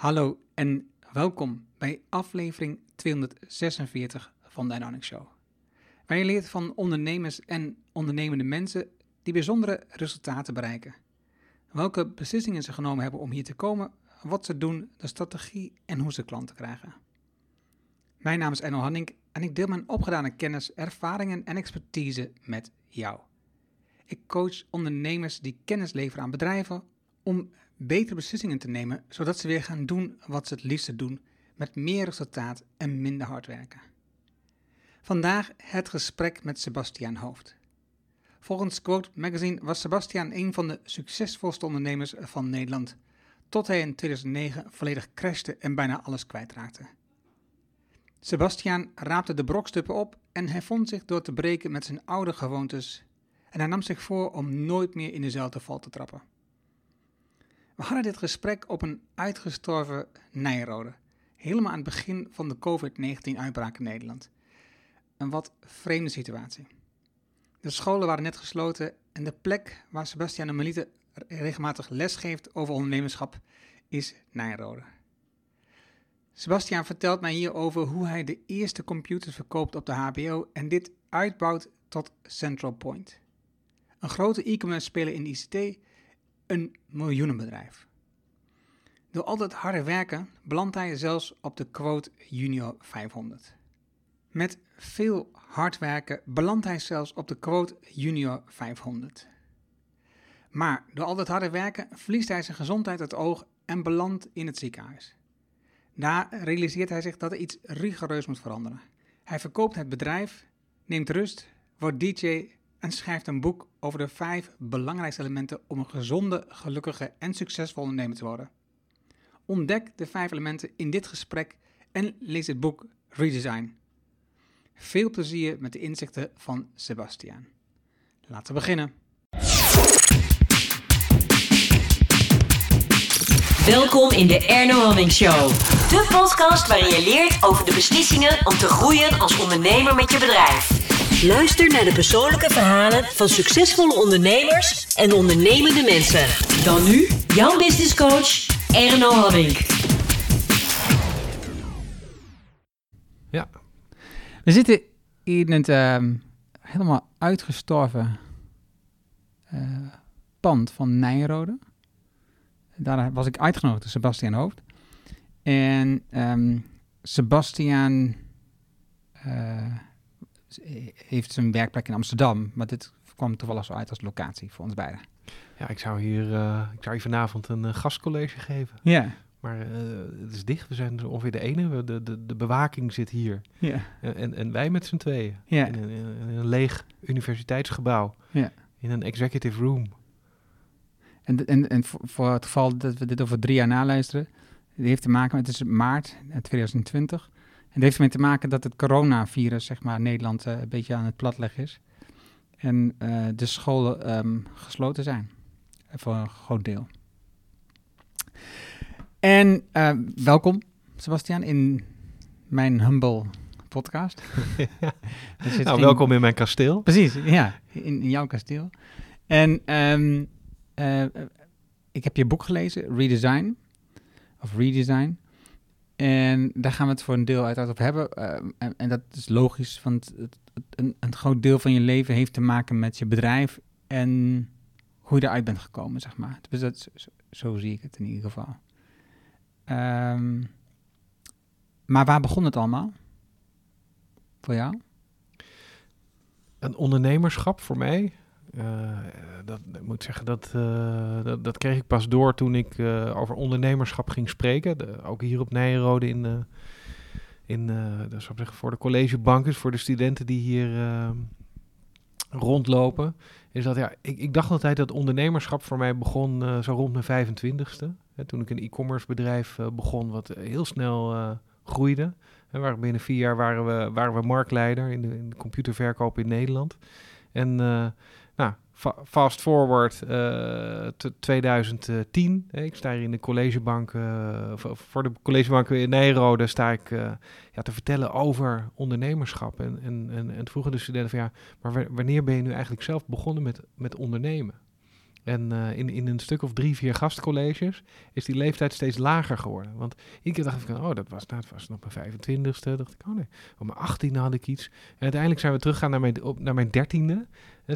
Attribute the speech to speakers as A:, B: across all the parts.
A: Hallo en welkom bij aflevering 246 van de Dynamic Show. Waar je leert van ondernemers en ondernemende mensen die bijzondere resultaten bereiken. Welke beslissingen ze genomen hebben om hier te komen, wat ze doen, de strategie en hoe ze klanten krijgen. Mijn naam is Enno Hanning en ik deel mijn opgedane kennis, ervaringen en expertise met jou. Ik coach ondernemers die kennis leveren aan bedrijven om betere beslissingen te nemen, zodat ze weer gaan doen wat ze het liefste doen, met meer resultaat en minder hard werken. Vandaag het gesprek met Sebastiaan Hoofd. Volgens Quote Magazine was Sebastiaan een van de succesvolste ondernemers van Nederland, tot hij in 2009 volledig crashte en bijna alles kwijtraakte. Sebastiaan raapte de brokstuppen op en hij vond zich door te breken met zijn oude gewoontes en hij nam zich voor om nooit meer in dezelfde val te trappen. We hadden dit gesprek op een uitgestorven Nijrode, helemaal aan het begin van de COVID-19-uitbraak in Nederland. Een wat vreemde situatie. De scholen waren net gesloten en de plek waar Sebastian de Melite regelmatig les geeft over ondernemerschap is Nijrode. Sebastian vertelt mij hierover hoe hij de eerste computers verkoopt op de HBO en dit uitbouwt tot Central Point. Een grote e-commerce speler in de ICT een miljoenenbedrijf. Door altijd harde werken belandt hij zelfs op de quote Junior 500. Met veel hard werken belandt hij zelfs op de quote Junior 500. Maar door altijd harde werken verliest hij zijn gezondheid uit het oog en belandt in het ziekenhuis. Daar realiseert hij zich dat er iets rigoureus moet veranderen. Hij verkoopt het bedrijf, neemt rust, wordt DJ en schrijft een boek over de vijf belangrijkste elementen om een gezonde, gelukkige en succesvolle ondernemer te worden. Ontdek de vijf elementen in dit gesprek en lees het boek Redesign. Veel plezier met de inzichten van Sebastian. Laten we beginnen.
B: Welkom in de Erno Hamming Show. De podcast waarin je leert over de beslissingen om te groeien als ondernemer met je bedrijf. Luister naar de persoonlijke verhalen van succesvolle ondernemers en ondernemende mensen. Dan nu jouw business coach Erno Hamming.
A: Ja. We zitten in het uh, helemaal uitgestorven uh, pand van Nijrode. Daar was ik uitgenodigd door Sebastian Hoofd. En um, Sebastian uh, heeft zijn werkplek in Amsterdam, maar dit kwam toevallig zo uit als locatie voor ons beiden.
C: Ja, ik zou hier, uh, ik zou hier vanavond een uh, gastcollege geven.
A: Ja.
C: Maar het is dicht, we zijn ongeveer de enige. De, de, de bewaking zit hier.
A: Ja.
C: En, en wij met z'n tweeën.
A: Ja.
C: In, een, in een leeg universiteitsgebouw.
A: Ja.
C: In een executive room.
A: En, en, en voor het geval dat we dit over drie jaar naluisteren, die heeft te maken met, het is maart 2020. En dat heeft ermee te maken dat het coronavirus, zeg maar, Nederland uh, een beetje aan het platleggen is. En uh, de scholen um, gesloten zijn. Voor een groot deel. En uh, welkom, Sebastian, in mijn humble podcast.
C: ja. nou, in... welkom in mijn kasteel.
A: Precies, ja, in, in jouw kasteel. En um, uh, ik heb je boek gelezen, Redesign, of Redesign. En daar gaan we het voor een deel uit over hebben. Uh, en, en, dat is logisch, want het, een, een, groot deel van je leven heeft te maken met je bedrijf en hoe je eruit bent gekomen, zeg maar. Dus dat, zo, zo zie ik het in ieder geval. Um, maar waar begon het allemaal? Voor jou?
C: Een ondernemerschap voor mij. Uh, dat ik moet zeggen, dat, uh, dat, dat, kreeg ik pas door toen ik uh, over ondernemerschap ging spreken. Ook hier op Nijrode in, in dat zou zeggen, voor de collegebanken, voor de studenten die hier rondlopen. Is dat ja, ik, ik dacht altijd dat ondernemerschap voor mij begon zo rond mijn 25ste. Hè, toen ik een e-commerce bedrijf begon, wat heel snel groeide. En waar binnen vier jaar waren we, waren we marktleider in de, in de computerverkoop in Nederland. En fast forward uh, 2010. Ik sta hier in de collegebank, uh, voor de collegebank in Nijrode sta ik ja, te vertellen over ondernemerschap. En, en, en, en vroegen de studenten van ja, maar wanneer ben je nu eigenlijk zelf begonnen met, met ondernemen? En eh, in, in een stuk of drie, vier gastcolleges is die leeftijd steeds lager geworden. Want keer dacht ik, van, oh, dat was, dat was nog mijn 25ste. dacht ik, oh nee, op mijn 18e had ik iets. En uiteindelijk zijn we teruggegaan naar mijn, op, naar mijn 13e.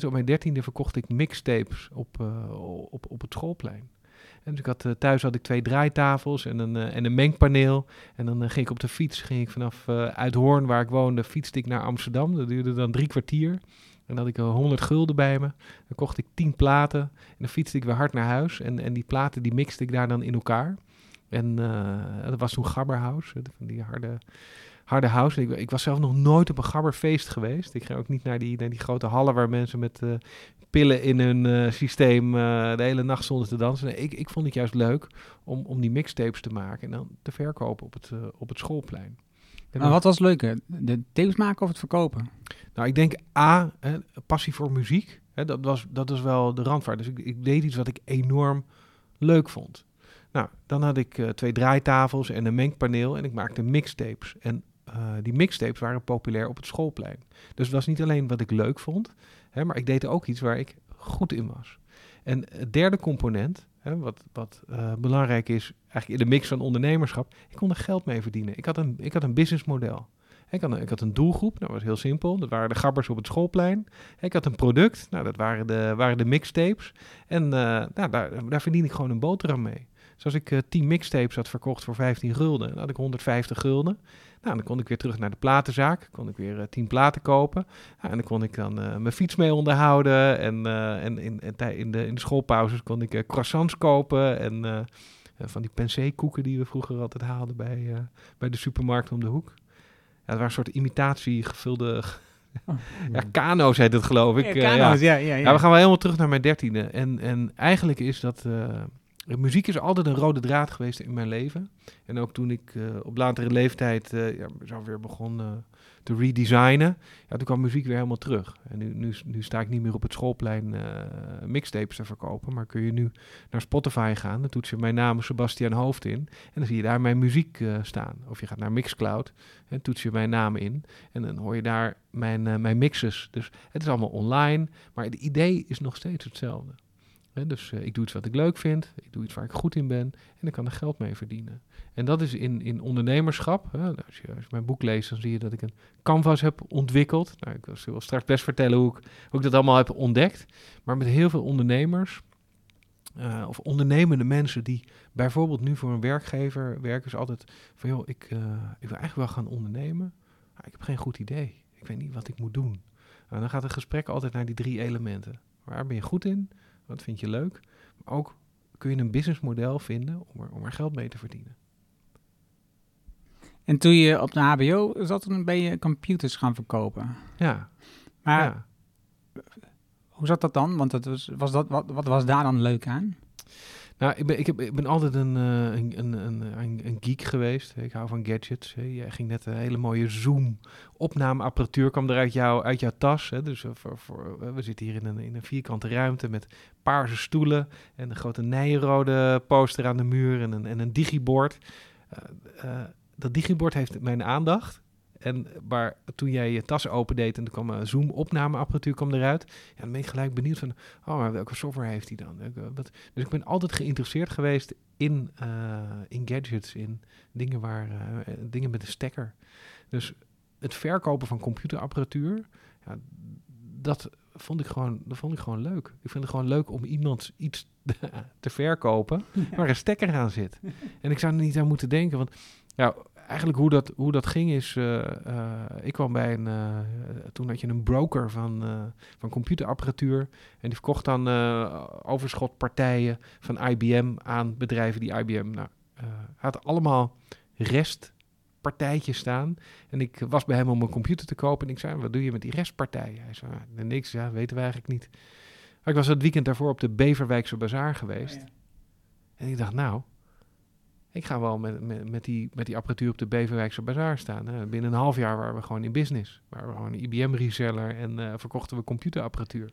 C: Op mijn 13e verkocht ik mixtapes op, uh, op, op het schoolplein. En dus ik had, uh, thuis had ik twee draaitafels en een, uh, en een mengpaneel. En dan ging ik op de fiets, ging ik vanaf Uithoorn, waar ik woonde, fietste ik naar Amsterdam. Dat duurde dan drie kwartier. En dan had ik 100 gulden bij me. Dan kocht ik 10 platen. En dan fietste ik weer hard naar huis. En, en die platen die mixte ik daar dan in elkaar. En dat was toen. Van die harde, harde house. Ik, ik, was zelf nog nooit op een Gabberfeest geweest. Ik ging ook niet naar die, naar die grote hallen waar mensen met uh, pillen in hun uh, systeem de hele nacht stonden te dansen. Nee, ik, ik vond het juist leuk om, om die mixtapes te maken en dan te verkopen op het, op het schoolplein.
A: Maar wat was leuker? De tapes maken of het verkopen?
C: Nou, ik denk A, hè, passie voor muziek. Hè, dat, was, dat is wel de randvaart. Dus ik, ik, deed iets wat ik enorm leuk vond. Nou, dan had ik uh, twee draaitafels en een mengpaneel en ik maakte mixtapes. En uh, die mixtapes waren populair op het schoolplein. Dus het was niet alleen wat ik leuk vond, hè, maar ik deed ook iets waar ik goed in was. En het derde component, hè, wat, wat uh, belangrijk is eigenlijk in de mix van ondernemerschap, ik kon er geld mee verdienen. Ik had een, ik had een businessmodel. Ik had, een, ik had een doelgroep, dat was heel simpel. Dat waren de gabbers op het schoolplein. Ik had een product, nou, dat waren de, waren de mixtapes. En uh, nou, daar, daar verdien ik gewoon een boterham mee. Dus als ik uh, 10 mixtapes had verkocht voor 15 gulden, had ik 150 gulden. Nou, dan kon ik weer terug naar de platenzaak. Kon ik weer uh, 10 platen kopen. En dan kon ik dan uh, mijn fiets mee onderhouden. En, uh, en in, in, de, in de schoolpauzes kon ik croissants kopen. En van die pensée-koeken die we vroeger altijd haalden bij, bij de supermarkt om de hoek. Ja, het waren een soort imitatie gevulde... Oh, ja, kano's heet het geloof ik.
A: Ja, kano's, ja. Ja, ja,
C: ja. we gaan wel helemaal terug naar mijn dertiende. En, en eigenlijk is dat... Uh, muziek is altijd een rode draad geweest in mijn leven. En ook toen ik uh, op latere leeftijd uh, ja, zo weer begon te redesignen, ja, toen kwam muziek weer helemaal terug. En nu, nu, sta ik niet meer op het schoolplein mixtapes te verkopen, maar kun je nu naar Spotify gaan, dan toets je mijn naam Sebastian Hoofd in en dan zie je daar mijn muziek staan. Of je gaat naar Mixcloud en toets je mijn naam in en dan hoor je daar mijn, mijn mixes. Dus het is allemaal online, maar het idee is nog steeds hetzelfde. Dus uh, ik doe iets wat ik leuk vind, ik doe iets waar ik goed in ben en ik kan er geld mee verdienen. En dat is in, in ondernemerschap. Hè. Als, je, mijn boek leest, dan zie je dat ik een canvas heb ontwikkeld. Nou, ik wil straks best vertellen hoe ik, hoe ik dat allemaal heb ontdekt. Maar met heel veel ondernemers, uh, of ondernemende mensen die bijvoorbeeld nu voor een werkgever werken, is altijd van joh, ik, uh, ik wil eigenlijk wel gaan ondernemen, maar ik heb geen goed idee. Ik weet niet wat ik moet doen. Nou, dan gaat het gesprek altijd naar die drie elementen. Waar ben je goed in? Wat vind je leuk? Maar ook kun je een businessmodel vinden om er, om er geld mee te verdienen.
A: En toen je op de HBO zat, toen ben je computers gaan verkopen.
C: Ja.
A: Maar
C: ja.
A: hoe zat dat dan? Want was, was dat, wat, wat was daar dan leuk aan?
C: Nou, ik ben, ik, ben altijd een, uh, een, een, een, een, geek geweest. Ik hou van gadgets. Jij ging net een hele mooie Zoom-opnameapparatuur kwam er uit, jou, uit jouw tas. Hè. Dus uh, voor, voor, we zitten hier in een, in een vierkante ruimte met paarse stoelen en een grote nijrode poster aan de muur en een, en een digibord. Uh, dat digibord heeft mijn aandacht. En maar toen jij je tas opendeed en er kwam een Zoom-opnameapparatuur kwam eruit, ja, dan ben ik gelijk benieuwd van, oh, maar welke software heeft hij dan? Dus ik ben altijd geïnteresseerd geweest in, uh, in gadgets, in dingen, waar, uh, dingen met een stekker. Dus het verkopen van computerapparatuur, ja, dat vond ik gewoon, dat vond ik gewoon leuk. Ik vind het gewoon leuk om iemand iets te verkopen waar een stekker aan zit. En ik zou er niet aan moeten denken, want ja, eigenlijk hoe dat, hoe dat ging is, uh, uh, ik kwam bij een, uh, toen had je een broker van, van computerapparatuur en die verkocht dan overschotpartijen van IBM aan bedrijven die IBM, nou, had allemaal restpartijtjes staan. En ik was bij hem om een computer te kopen en ik zei, wat doe je met die restpartijen? Hij zei, niks, ja, weten we eigenlijk niet. Maar ik was het weekend daarvoor op de Beverwijkse Bazaar geweest. Oh, ja. En ik dacht, nou, ik ga wel met, met, die, met die apparatuur op de Beverwijkse Bazaar staan. Hè. Binnen een half jaar waren we gewoon in business. Waren we gewoon IBM-reseller en uh, verkochten we computerapparatuur.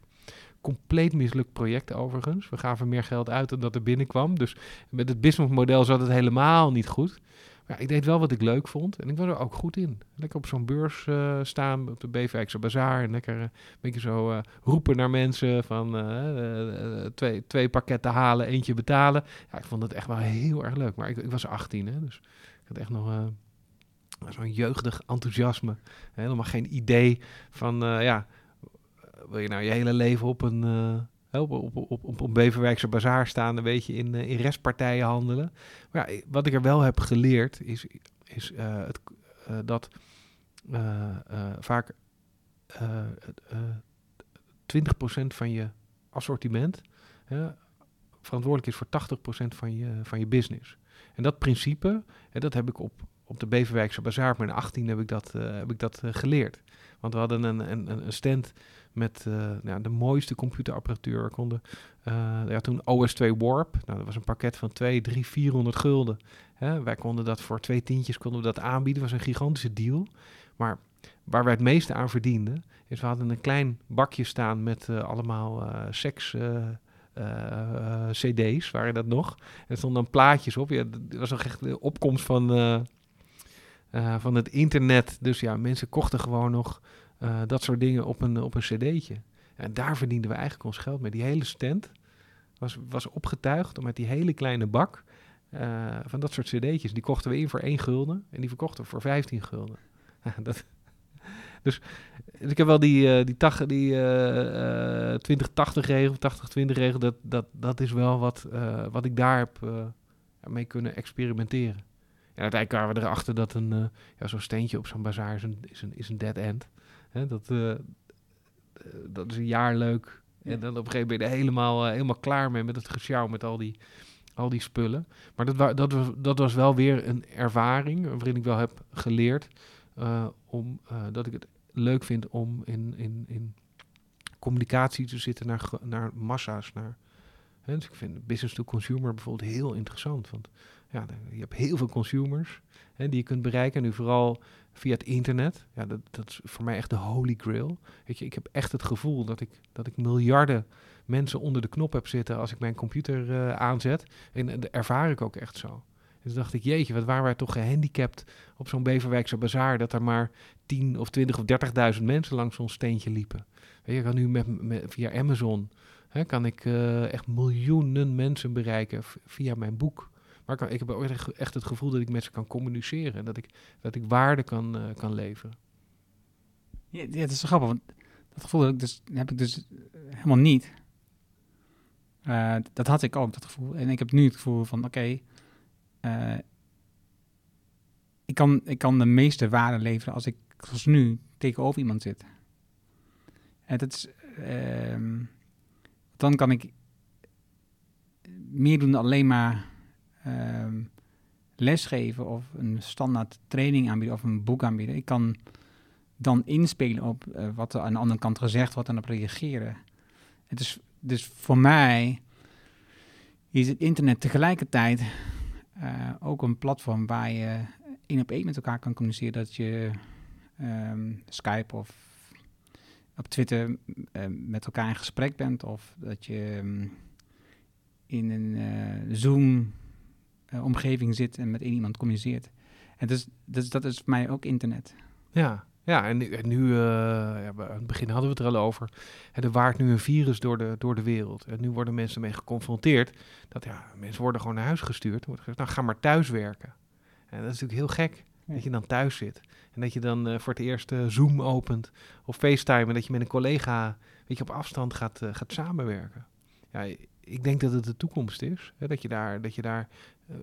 C: Compleet mislukt project overigens. We gaven meer geld uit dan dat er binnenkwam. Dus met het businessmodel zat het helemaal niet goed. Ja, ik deed wel wat ik leuk vond en ik was er ook goed in. Lekker op zo'n beurs uh, staan, op de Beverwijkse Bazaar. En lekker uh, een beetje zo uh, roepen naar mensen van twee, twee pakketten halen, eentje betalen. Ja, ik vond het echt wel heel erg leuk. Maar ik, ik was 18, hè, dus ik had echt nog zo'n jeugdig enthousiasme. Helemaal geen idee van, ja, wil je nou je hele leven op een op, op, op, op Beverwijkse bazaar staan, een beetje in, in restpartijen handelen. Maar ja, wat ik er wel heb geleerd is, is uh, het, uh, dat vaak 20% van je assortiment verantwoordelijk is voor 80% van je, van je business. En dat principe, dat heb ik op, op de Beverwijkse bazaar, mijn 18 heb ik dat, heb ik dat geleerd. Want we hadden een, een, een stand met uh, nou, de mooiste computerapparatuur. Konden uh, ja, toen OS2 Warp, nou, dat was een pakket van 2, 3, 400 gulden. Hè? Wij konden dat voor twee tientjes konden we dat aanbieden. was een gigantische deal. Maar waar wij het meeste aan verdienden, is we hadden een klein bakje staan met uh, allemaal seks. CD's waren dat nog. En er stonden dan plaatjes op. Ja, dat was nog echt de opkomst van, van het internet. Dus ja, mensen kochten gewoon nog uh, dat soort dingen op een, op een cd'tje. En daar verdienden we eigenlijk ons geld mee. Die hele stand was, was opgetuigd om met die hele kleine bak uh, van dat soort cd'tjes. Die kochten we in voor 1 gulden en die verkochten we voor 15 gulden. dat, dus, dus ik heb wel die, uh, die, die uh, 20-80 regel, 80-20 regel, dat, dat, dat is wel wat, wat ik daar heb mee kunnen experimenteren. En uiteindelijk kwamen we erachter dat een, ja, zo'n steentje op zo'n bazaar is een, is, een, is een dead end. Hè, dat, uh, dat is een jaar leuk. En dan op een gegeven moment ben je helemaal, uh, helemaal klaar mee met het gesjouw met al die, al die spullen. Maar dat, dat, was, dat was wel weer een ervaring waarin ik wel heb geleerd uh, om, dat ik het leuk vind om in, in, in communicatie te zitten naar, naar massa's. Naar, hè, dus ik vind business to consumer bijvoorbeeld heel interessant. Want ja, je hebt heel veel consumers hè, die je kunt bereiken. Nu vooral via het internet. Ja, dat, dat is voor mij echt de holy grail. Weet je, ik heb echt het gevoel dat ik, dat ik miljarden mensen onder de knop heb zitten als ik mijn computer uh, aanzet. En dat ervaar ik ook echt zo. Dus dacht ik, jeetje, wat waren wij toch gehandicapt op zo'n Beverwijkse bazaar... dat er maar 10 of 20 of 30.000 mensen langs ons steentje liepen. Weet je, kan nu met, met, via Amazon... Hè, kan ik uh, echt miljoenen mensen bereiken via mijn boek. Maar ik, heb ook echt het gevoel dat ik met ze kan communiceren. En dat ik, dat ik waarde kan, uh, kan leveren.
A: Ja, dat is grappig. Want dat gevoel heb ik dus, heb ik dus helemaal niet. Uh, dat had ik ook, dat gevoel. En ik heb nu het gevoel van, oké... Ik, kan, ik kan de meeste waarde leveren als ik zoals nu tegenover iemand zit. En dat is... Uh, dan kan ik meer doen dan alleen maar um, lesgeven of een standaard training aanbieden of een boek aanbieden. Ik kan dan inspelen op uh, wat er aan de andere kant gezegd wordt en op reageren. Het is dus voor mij is het internet tegelijkertijd uh, ook een platform waar je één op één met elkaar kan communiceren. Dat je um, Skype of op Twitter uh, met elkaar in gesprek bent of dat je in een Zoom uh, omgeving zit en met één iemand communiceert. En dus, dus dat is voor mij ook internet.
C: Ja, ja en nu, en nu uh, ja, aan het begin hadden we het er al over. En er waart nu een virus door de, door de wereld. En nu worden mensen mee geconfronteerd. Dat ja, mensen worden gewoon naar huis gestuurd. Wordt gezegd, nou ga maar thuis werken. En dat is natuurlijk heel gek. Dat je dan thuis zit. En dat je dan uh, voor het eerst Zoom opent of FaceTime. En dat je met een collega weet je, op afstand gaat, gaat samenwerken. Ja, ik denk dat het de toekomst is. Hè, dat je daar, dat je daar uh,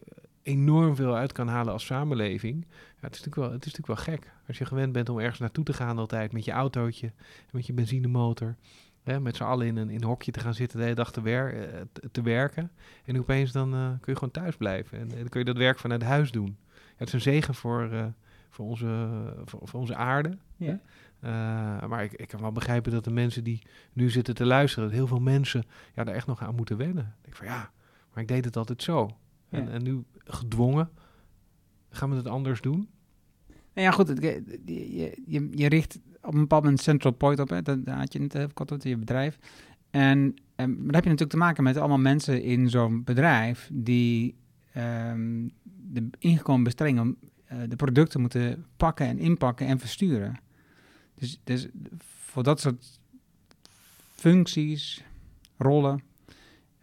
C: enorm veel uit kan halen als samenleving. Ja, het, is natuurlijk wel, het is natuurlijk wel gek. Als je gewend bent om ergens naartoe te gaan altijd met je autootje, met je benzinemotor. Hè, met z'n allen in een, in een hokje te gaan zitten de hele dag te, uh, te werken. En opeens dan uh, kun je gewoon thuis blijven. En, en, dan kun je dat werk vanuit huis doen. Ja, het is een zegen voor, voor, onze, voor, voor, onze aarde. Ja. Uh, maar ik, ik kan wel begrijpen dat de mensen die nu zitten te luisteren, dat heel veel mensen ja, daar echt nog aan moeten wennen. Ik van ja, maar ik deed het altijd zo. Ja. En, en, nu gedwongen, gaan we het anders doen?
A: Nou ja, goed, je, je, je, richt op een bepaald moment Central Point op, hè? Dat, had je het even kort over je bedrijf. En, en dan heb je natuurlijk te maken met allemaal mensen in zo'n bedrijf die ehm, de ingekomen bestellingen eh, de producten moeten pakken en inpakken en versturen. Dus, dus voor dat soort functies, rollen,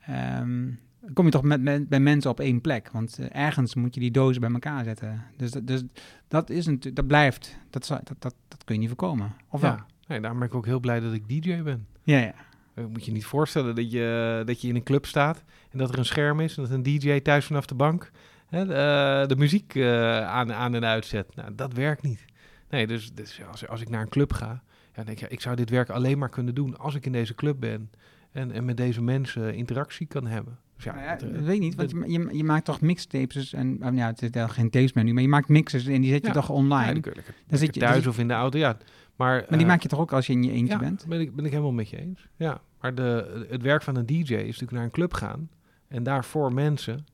A: ehm, kom je toch met, met, bij mensen op één plek. Want eh, ergens moet je die dozen bij elkaar zetten. Dus, dat- dus dat, is een, dat blijft, dat, dat, dat, dat kun je niet voorkomen. Of wel?
C: ja. Nee, daarom ben ik ook heel blij dat ik DJ ben.
A: Ja, ja.
C: Je moet je niet voorstellen dat je, dat je in een club staat en dat er een scherm is en dat een DJ thuis vanaf de bank hè, de, eh, de muziek eh, aan, aan en uitzet. Nou, dat werkt niet. Nee, dus, dus als, als ik naar een club ga, ja, denk ik, ja, ik zou dit werk alleen maar kunnen doen als ik in deze club ben en, en met deze mensen interactie kan hebben. Dus ja,
A: Nou ja,
C: eh,
A: weet niet, want je, je, je maakt toch mixtapes en oh, ja, het is wel geen tapes meer nu, maar je maakt mixes en die zet je
C: Ja.
A: toch
C: ja,
A: online.
C: dan lekker,
A: Dan zit je,
C: thuis
A: dus-
C: of in de auto, ja. Maar,
A: maar die maak je toch ook als je in je eentje
C: ja,
A: bent?
C: Ben ik, ben ik helemaal met je eens. Ja, maar de, het werk van een DJ is natuurlijk naar een club gaan en daarvoor mensen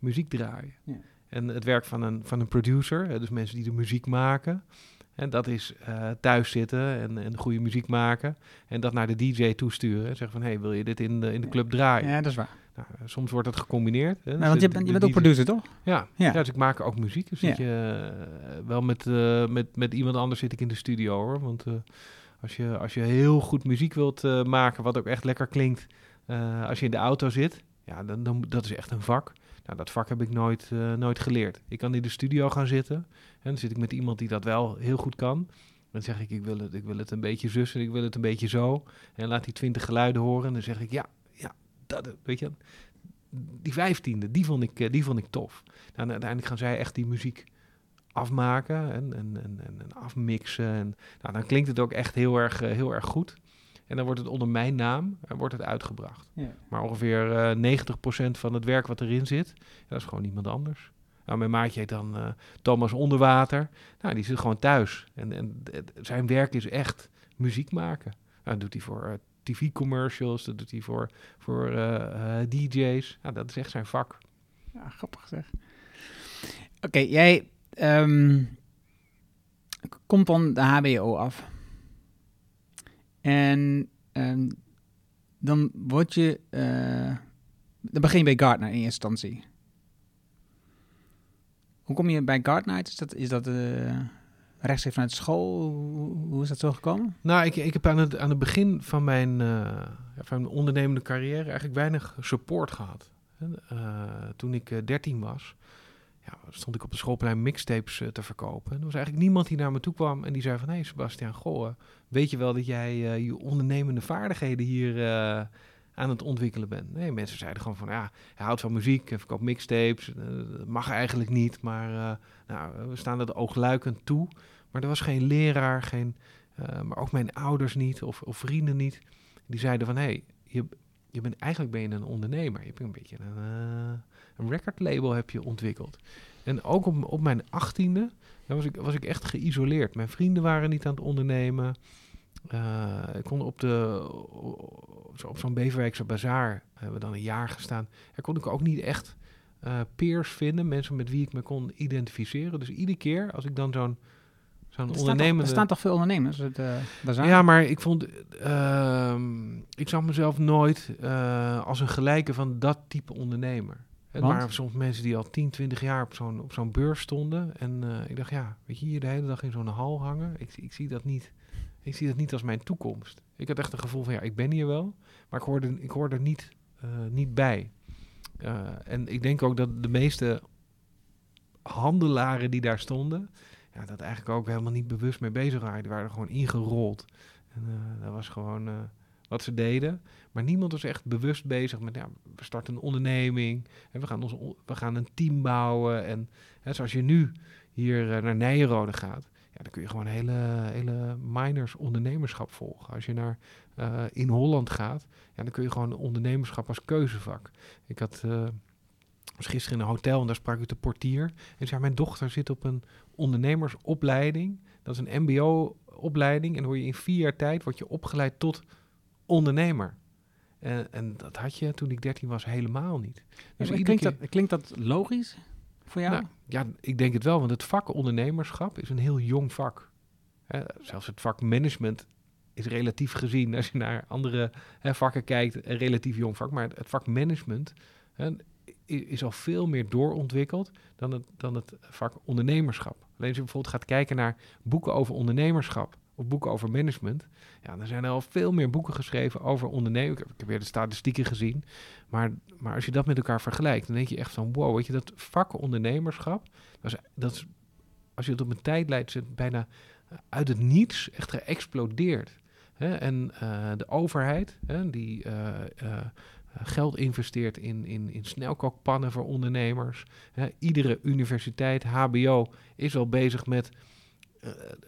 C: muziek draaien.
A: Ja.
C: En het werk van een, van een producer, dus mensen die de muziek maken, en dat is eh, thuis zitten en, en goede muziek maken en dat naar de DJ toesturen en zeggen van, hey, wil je dit in de, in de club draaien?
A: Ja, dat is waar.
C: Nou, soms wordt het gecombineerd. Hè, dus
A: want je bent, je bent ook producer, toch?
C: ja,
A: Ja.
C: ja. dus ik maak ook muziek. Dus
A: Ja.
C: zit je eh, wel met, eh, met, met iemand anders zit ik in de studio hoor. Want eh, als, je, als je heel goed muziek wilt eh, maken, wat ook echt lekker klinkt, eh, als je in de auto zit, ja, dan, dan dat is echt een vak. Nou, dat vak heb ik nooit, eh, nooit geleerd. Ik kan in de studio gaan zitten en dan zit ik met iemand die dat wel heel goed kan. Dan zeg ik, ik wil het, ik wil het een beetje zus en ik wil het een beetje zo. En laat die twintig geluiden horen en dan zeg ik, ja, ja, dat, weet je, die vijftiende, die vond ik, eh, die vond ik tof. Nou, en uiteindelijk gaan zij echt die muziek afmaken en, en, en, en, en afmixen. En, nou, dan klinkt het ook echt heel erg, eh, heel erg goed. En dan wordt het onder mijn naam en wordt het uitgebracht.
A: Ja.
C: Maar ongeveer eh 90% van het werk wat erin zit, dat is gewoon iemand anders. Nou, mijn maatje heet dan eh, Thomas Onderwater. Nou, die zit gewoon thuis. En, zijn werk is echt muziek maken. Nou, dat doet hij voor eh, tv-commercials, dat doet hij voor, voor eh, eh, DJ's. Nou, dat is echt zijn vak.
A: Ja, grappig zeg. Oké, jij ehm, komt dan de HBO af. En ehm, dan word je... eh, dan begin je bij Gartner in eerste instantie. Hoe kom je bij Gartner? Is dat, is dat eh, rechtstreeks vanuit school? Hoe, is dat zo gekomen?
C: Nou, ik, ik heb aan het, aan het begin van mijn, eh, van mijn ondernemende carrière eigenlijk weinig support gehad. En, eh, toen ik eh, 13 was, stond ik op de schoolplein mixtapes eh, te verkopen. En er was eigenlijk niemand die naar me toe kwam en die zei van... Hé hey Sebastian, goh, eh, weet je wel dat jij eh, je ondernemende vaardigheden hier aan het ontwikkelen bent? Nee, mensen zeiden gewoon van, ja, hij houdt van muziek, hij verkoopt mixtapes. dat mag eigenlijk niet, maar nou, we staan er oogluikend toe. Maar er was geen leraar, geen... Maar ook mijn ouders niet of, of, vrienden niet. Die zeiden van, hé, hey, je, je bent, eigenlijk ben je een ondernemer. Je hebt een beetje een, een recordlabel heb je ontwikkeld. En ook op, op mijn achttiende was ik, was ik echt geïsoleerd. Mijn vrienden waren niet aan het ondernemen. Uh, ik kon op, de, op zo'n Beverwijkse bazaar, hebben we dan een jaar gestaan. Daar kon ik ook niet echt uh, peers vinden, mensen met wie ik me kon identificeren. Dus iedere keer als ik dan zo'n zo'n
A: er
C: ondernemende...
A: Er staan toch veel ondernemers? Het, uh, bazaar?
C: Ja, maar ik vond... Uh, ik zag mezelf nooit uh, als een gelijke van dat type ondernemer. Het
A: Want?
C: waren soms mensen die al 10, 20 jaar op zo'n, op zo'n beurs stonden. En uh, ik dacht, ja, weet je, hier de hele dag in zo'n hal hangen. Ik, ik, zie dat niet, ik zie dat niet als mijn toekomst. Ik had echt een gevoel van, ja, ik ben hier wel. Maar ik hoorde, ik hoorde er niet, uh, niet bij. Uh, en ik denk ook dat de meeste handelaren die daar stonden ja, dat eigenlijk ook helemaal niet bewust mee bezig waren. Die waren er gewoon ingerold. En dat was gewoon wat ze deden. Maar niemand was echt bewust bezig met, ja, we starten een onderneming. En we, gaan ons, we gaan een team bouwen. En hè, zoals je nu hier uh, naar Nijenrode gaat, ja, dan kun je gewoon hele, hele miners ondernemerschap volgen. Als je naar uh, in Holland gaat, ja, dan kun je gewoon ondernemerschap als keuzevak. Ik had uh, was gisteren in een hotel en daar sprak ik de portier. En zei, mijn dochter zit op een ondernemersopleiding. Dat is een mbo-opleiding. En dan word je in vier jaar tijd word je opgeleid tot ondernemer. En, en dat had je toen ik 13 was helemaal niet.
A: Dus ja, klinkt, keer... dat, klinkt dat logisch voor jou?
C: Nou, ja, ik denk het wel. Want het vak ondernemerschap is een heel jong vak. Hè, zelfs het vak management is relatief gezien, als je naar andere hè, vakken kijkt, een relatief jong vak. Maar het, vak management hè, is al veel meer doorontwikkeld dan het, dan het vak ondernemerschap. Alleen als je bijvoorbeeld gaat kijken naar boeken over ondernemerschap boeken over management, ja, dan zijn er al veel meer boeken geschreven over ondernemen. Ik heb, weer de statistieken gezien, maar, maar als je dat met elkaar vergelijkt, dan denk je echt van wow, weet je, dat vak ondernemerschap, dat is, dat is als je het op een tijd leidt, bijna uit het niets echt geëxplodeerd. En eh, de overheid, die eh, eh, geld investeert in, in, in snelkookpannen voor ondernemers. Iedere universiteit, HBO, is al bezig met,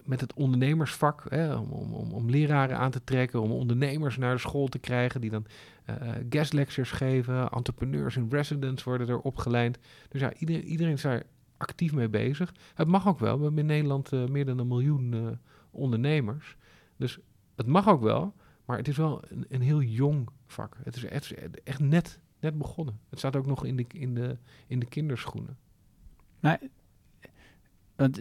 C: met het ondernemersvak. Hè? Om, om, om, leraren aan te trekken, om ondernemers naar de school te krijgen, die dan eh, guest lectures geven. Entrepreneurs in residence worden er opgeleid. Dus ja, iedereen, iedereen is daar actief mee bezig. Het mag ook wel. We hebben in Nederland eh, meer dan een miljoen eh, ondernemers. Dus het mag ook wel, maar het is wel een, een heel jong vak. Het is, is echt net, net begonnen. Het staat ook nog in de, in de, in de kinderschoenen.
A: Want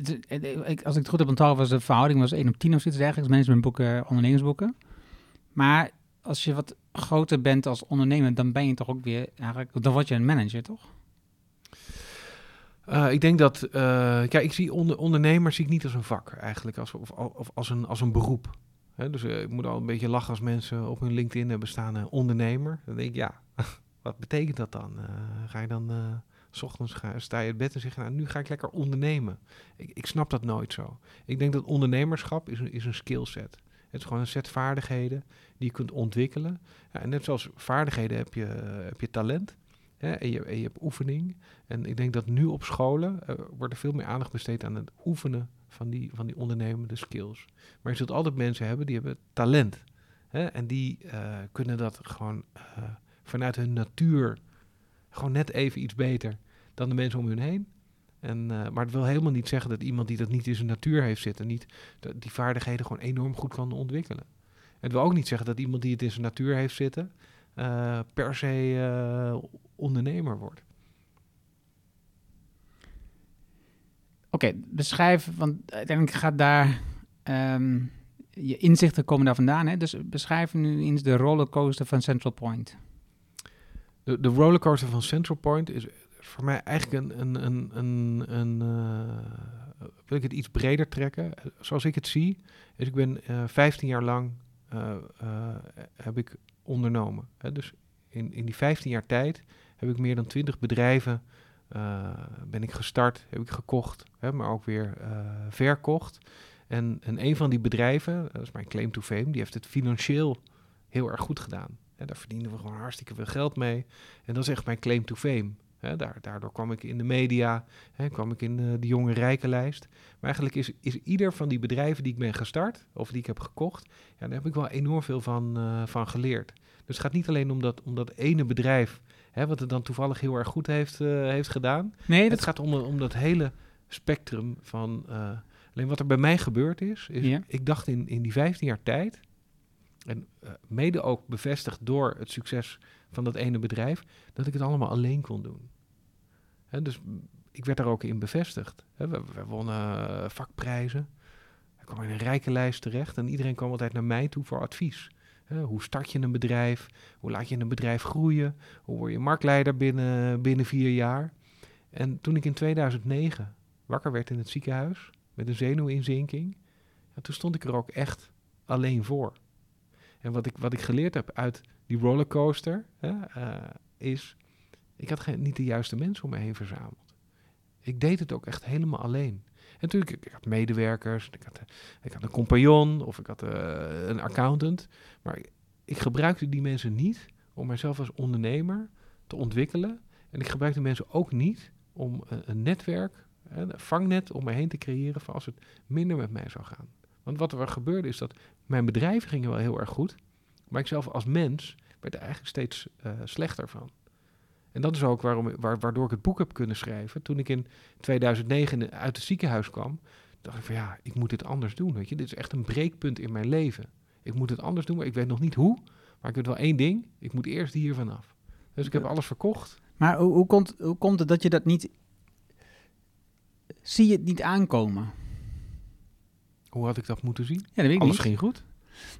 A: als ik het goed heb onthouden, was de verhouding was 1 op 10 of zoiets dergelijks. Managementboeken, ondernemersboeken. Maar als je wat groter bent als ondernemer, dan ben je toch ook weer eigenlijk, dan word je een manager, toch?
C: Eh, ik denk dat, eh, kijk, ik zie onder, ondernemers zie ik niet als een vak eigenlijk, als, of, of als, een, als een beroep. Dus eh, ik moet al een beetje lachen als mensen op hun LinkedIn hebben staan eh, ondernemer. Dan denk ik, ja, wat betekent dat dan? Eh, ga je dan, eh, s ochtends sta je in bed en zeg nou, nu ga ik lekker ondernemen. Ik, ik snap dat nooit zo. Ik denk dat ondernemerschap is een, is een skillset. Het is gewoon een set vaardigheden die je kunt ontwikkelen. Ja, en net zoals vaardigheden heb je, heb je talent. Hè, en, je, je hebt oefening. En ik denk dat nu op scholen eh, wordt er veel meer aandacht besteed aan het oefenen van die, van die ondernemende skills. Maar je zult altijd mensen hebben die hebben talent. Hè, en die eh, kunnen dat gewoon eh, vanuit hun natuur gewoon net even iets beter dan de mensen om hun heen. En, eh, maar het wil helemaal niet zeggen dat iemand die dat niet in zijn natuur heeft zitten, niet die vaardigheden gewoon enorm goed kan ontwikkelen. Het wil ook niet zeggen dat iemand die het in zijn natuur heeft zitten, eh, per se eh, ondernemer wordt.
A: Oké, beschrijf, want uiteindelijk gaat daar, ehm, je inzichten komen daar vandaan, hè? Dus beschrijf nu eens de rollercoaster van Central Point.
C: De, rollercoaster van Central Point is voor mij eigenlijk een. een, een, een, een eh, wil ik het iets breder trekken? Zoals ik het zie, is ik ben eh 15 jaar lang eh, heb ik ondernomen. Hè? Dus in, in die 15 jaar tijd heb ik meer dan 20 bedrijven ben ik gestart, heb ik gekocht, hè, maar ook weer verkocht. En, en een van die bedrijven, dat is mijn claim to fame, die heeft het financieel heel erg goed gedaan. En daar verdienen we gewoon hartstikke veel geld mee. En dat is echt mijn claim to fame. Daar, daardoor kwam ik in de media, hè, kwam ik in de, de jonge rijkenlijst. Maar eigenlijk is, is ieder van die bedrijven die ik ben gestart, of die ik heb gekocht, ja, daar heb ik wel enorm veel van, eh, van geleerd. Dus het gaat niet alleen om dat, om dat ene bedrijf, wat het dan toevallig heel erg goed heeft, eh, heeft gedaan.
A: Nee,
C: Het
A: dat
C: gaat om, om dat hele spectrum van. eh, alleen wat er bij mij gebeurd is, is
A: Ja.
C: ik dacht in, in die 15 jaar tijd, en eh, mede ook bevestigd door het succes van dat ene bedrijf, dat ik het allemaal alleen kon doen. Dus ik werd daar ook in bevestigd. We, wonnen eh, vakprijzen. Ik kwam in een rijke lijst terecht en iedereen kwam altijd naar mij toe voor advies. Hoe start je een bedrijf? Hoe laat je een bedrijf groeien? Hoe word je marktleider binnen, binnen vier jaar? En toen ik in 2009 wakker werd in het ziekenhuis met een zenuwinzinking, ja, toen stond ik er ook echt alleen voor. En wat ik, wat ik geleerd heb uit die rollercoaster hè, eh, is, ik had geen, niet de juiste mensen om me heen verzameld. Ik deed het ook echt helemaal alleen. En natuurlijk, ik, had medewerkers, ik had, eh, ik had een compagnon of ik had eh, een accountant. Maar ik, ik gebruikte die mensen niet om mijzelf als ondernemer te ontwikkelen. En ik gebruikte mensen ook niet om een, netwerk, een vangnet om me heen te creëren voor als het minder met mij zou gaan. Want wat er gebeurde is dat mijn bedrijven gingen wel heel erg goed, maar ik zelf als mens werd er eigenlijk steeds eh, slechter van. En dat is ook waarom, waar, waardoor ik het boek heb kunnen schrijven. Toen ik in 2009 uit het ziekenhuis kwam, dacht ik van ja, ik moet dit anders doen. Weet je? Dit is echt een breekpunt in mijn leven. Ik moet het anders doen, maar ik weet nog niet hoe. Maar ik weet wel één ding, ik moet eerst hier vanaf. Dus ik heb alles verkocht.
A: Maar hoe, hoe, komt, hoe komt het dat je dat niet... Zie je het niet aankomen?
C: Hoe had ik dat moeten zien?
A: Ja, dat weet ik
C: Alles
A: niet.
C: ging goed.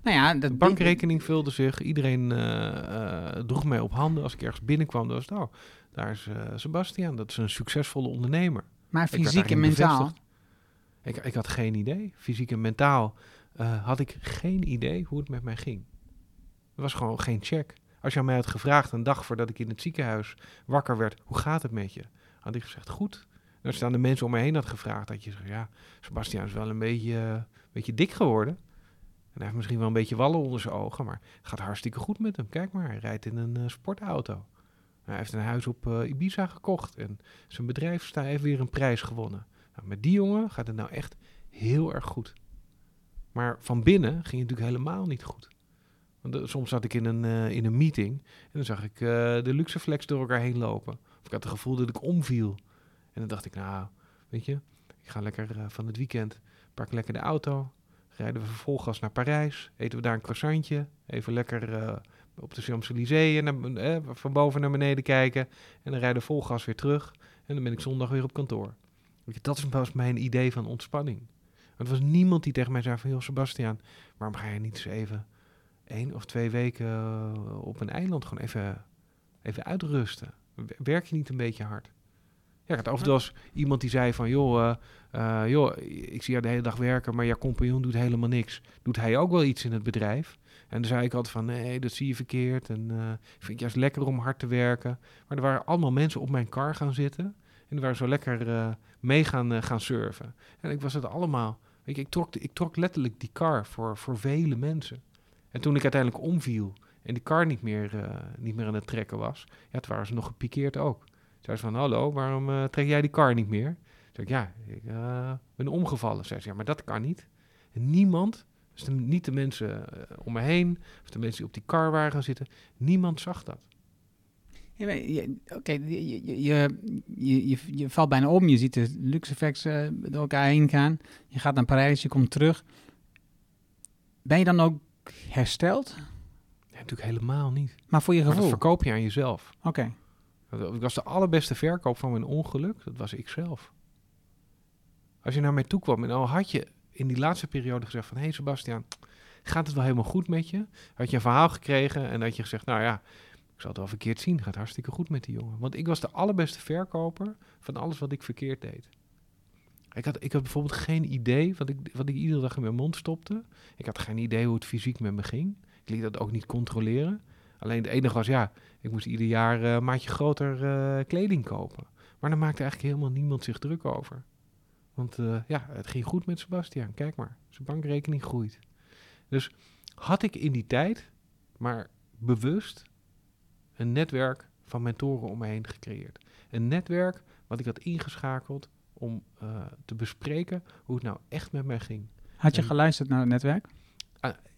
A: Nou ja,
C: De
A: dat
C: bankrekening vulde zich. Iedereen eh, eh, droeg mij op handen. Als ik ergens binnenkwam, dan was het, oh, daar is eh, Sebastian. Dat is een succesvolle ondernemer.
A: Maar fysiek en mentaal.
C: Ik, ik had geen idee. Fysiek en mentaal had ik geen idee hoe het met mij ging. Er was gewoon geen check. Als je aan mij had gevraagd een dag voordat ik in het ziekenhuis wakker werd, hoe gaat het met je? Had ik gezegd, goed. Als je aan de mensen om me heen had gevraagd, had je gezegd, ja, Sebastian is wel een beetje, beetje dik geworden. En hij heeft misschien wel een beetje wallen onder zijn ogen, maar het gaat hartstikke goed met hem. Kijk maar, hij rijdt in een eh, sportauto. Hij heeft een huis op eh, Ibiza gekocht en zijn bedrijf heeft weer een prijs gewonnen. Nou, met die jongen gaat het nou echt heel erg goed. Maar van binnen ging het natuurlijk helemaal niet goed. Want eh, soms zat ik in een, in een meeting en dan zag ik de Luxeflex door elkaar heen lopen. Of ik had het gevoel dat ik omviel. En dan dacht ik, nou, weet je, ik ga lekker eh, van het weekend, pak lekker de auto, rijden we vervolgens naar Parijs, eten we daar een croissantje, even lekker eh, op de Champs-Élysées eh, van boven naar beneden kijken. En dan rijden we vol gas weer terug en dan ben ik zondag weer op kantoor. Weet je, dat was mijn idee van ontspanning. Want er was niemand die tegen mij zei van, joh Sebastian, waarom ga je niet eens even één of twee weken eh, op een eiland gewoon even, even uitrusten? Werk je niet een beetje hard? Ja, toe als iemand die zei van, joh, eh, eh, joh, ik zie jou de hele dag werken, maar jouw compagnon doet helemaal niks. Doet hij ook wel iets in het bedrijf? En dan zei ik altijd van, nee, dat zie je verkeerd. En eh, ik vind het juist lekker om hard te werken. Maar er waren allemaal mensen op mijn car gaan zitten. En die waren zo lekker eh, mee gaan, gaan surfen. En ik was het allemaal... Weet je, ik trok, ik trok letterlijk die car voor, voor vele mensen. En toen ik uiteindelijk omviel en die car niet meer, niet meer aan het trekken was... Ja, toen waren ze nog gepikeerd ook. Zei ze van, hallo, waarom eh, trek jij die car niet meer? Zeg ik, ja, ik eh, ben omgevallen. Zei ze, ja, maar dat kan niet. En niemand, dus de- niet de mensen eh, om me heen... of de mensen die op die car waren gaan zitten... niemand zag dat.
A: Je- Oké, je, je, je, je, je, je valt bijna om. Je ziet de Luxeflex eh door elkaar heen gaan. Je gaat naar Parijs, je komt terug. Ben je dan ook hersteld?
C: Ja, natuurlijk helemaal niet.
A: Maar voor je
C: Maar dat
A: gevoel?
C: verkoop je aan jezelf.
A: Oké.
C: Dat was de allerbeste verkoop van mijn ongeluk. Dat was ik zelf. Als je naar mij toe kwam en al had je in die laatste periode gezegd van... Hé hey Sebastian, gaat het wel helemaal goed met je? Had je een verhaal gekregen en had je gezegd... Nou ja, ik zal het wel verkeerd zien. Gaat hartstikke goed met die jongen. Want ik was de allerbeste verkoper van alles wat ik verkeerd deed. Ik had, ik had bijvoorbeeld geen idee wat ik, wat ik iedere dag in mijn mond stopte. Ik had geen idee hoe het fysiek met me ging. Ik liet dat ook niet controleren. Alleen het enige was, ja, ik moest ieder jaar eh, een maatje groter eh, kleding kopen. Maar daar maakte eigenlijk helemaal niemand zich druk over. Want eh, ja, het ging goed met Sebastian. Kijk maar, zijn bankrekening groeit. Dus had ik in die tijd maar bewust een netwerk van mentoren om me heen gecreëerd. Een netwerk wat ik had ingeschakeld om te bespreken hoe het nou echt met mij ging.
A: Had je
C: En-
A: geluisterd naar het netwerk?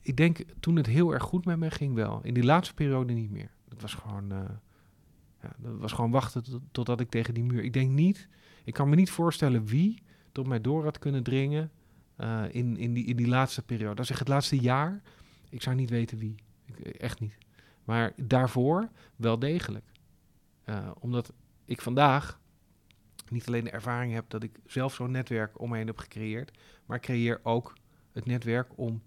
C: Ik denk toen het heel erg goed met mij ging wel. In die laatste periode niet meer. Dat was gewoon, eh, ja, dat was gewoon wachten tot, totdat ik tegen die muur... Ik denk niet... Ik kan me niet voorstellen wie tot mij door had kunnen dringen eh, in, in, die, in die laatste periode. Als ik het laatste jaar... Ik zou niet weten wie. Ik, echt niet. Maar daarvoor wel degelijk. Eh, omdat ik vandaag niet alleen de ervaring heb dat ik zelf zo'n netwerk om me heen heb gecreëerd, maar creëer ook het netwerk om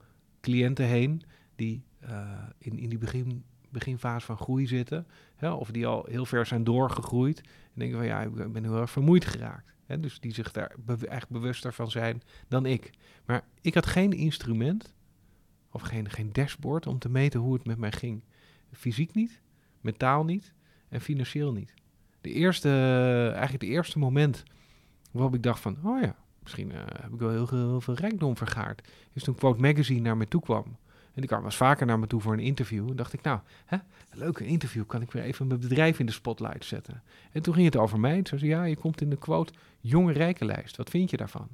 C: cliënten heen die eh, in, in die begin, beginfase van groei zitten, hè, of die al heel ver zijn doorgegroeid en denken van ja, ik ben heel erg vermoeid geraakt. Hè, dus die zich daar be- echt bewuster van zijn dan ik. Maar ik had geen instrument of geen, geen dashboard om te meten hoe het met mij ging. Fysiek niet, mentaal niet en financieel niet. De eerste, eigenlijk het eerste moment waarop ik dacht van, oh ja, misschien eh, heb ik wel heel, veel- heel veel rijkdom vergaard, is toen Quote Magazine naar me toe kwam. En die kwam was vaker naar me toe voor een interview. En dacht ik, nou, hè, een leuke interview, kan ik weer even mijn bedrijf in de spotlight zetten. En toen ging het over mij. Toen zei ze, ja, je komt in de quote jonge rijkenlijst. Wat vind je daarvan?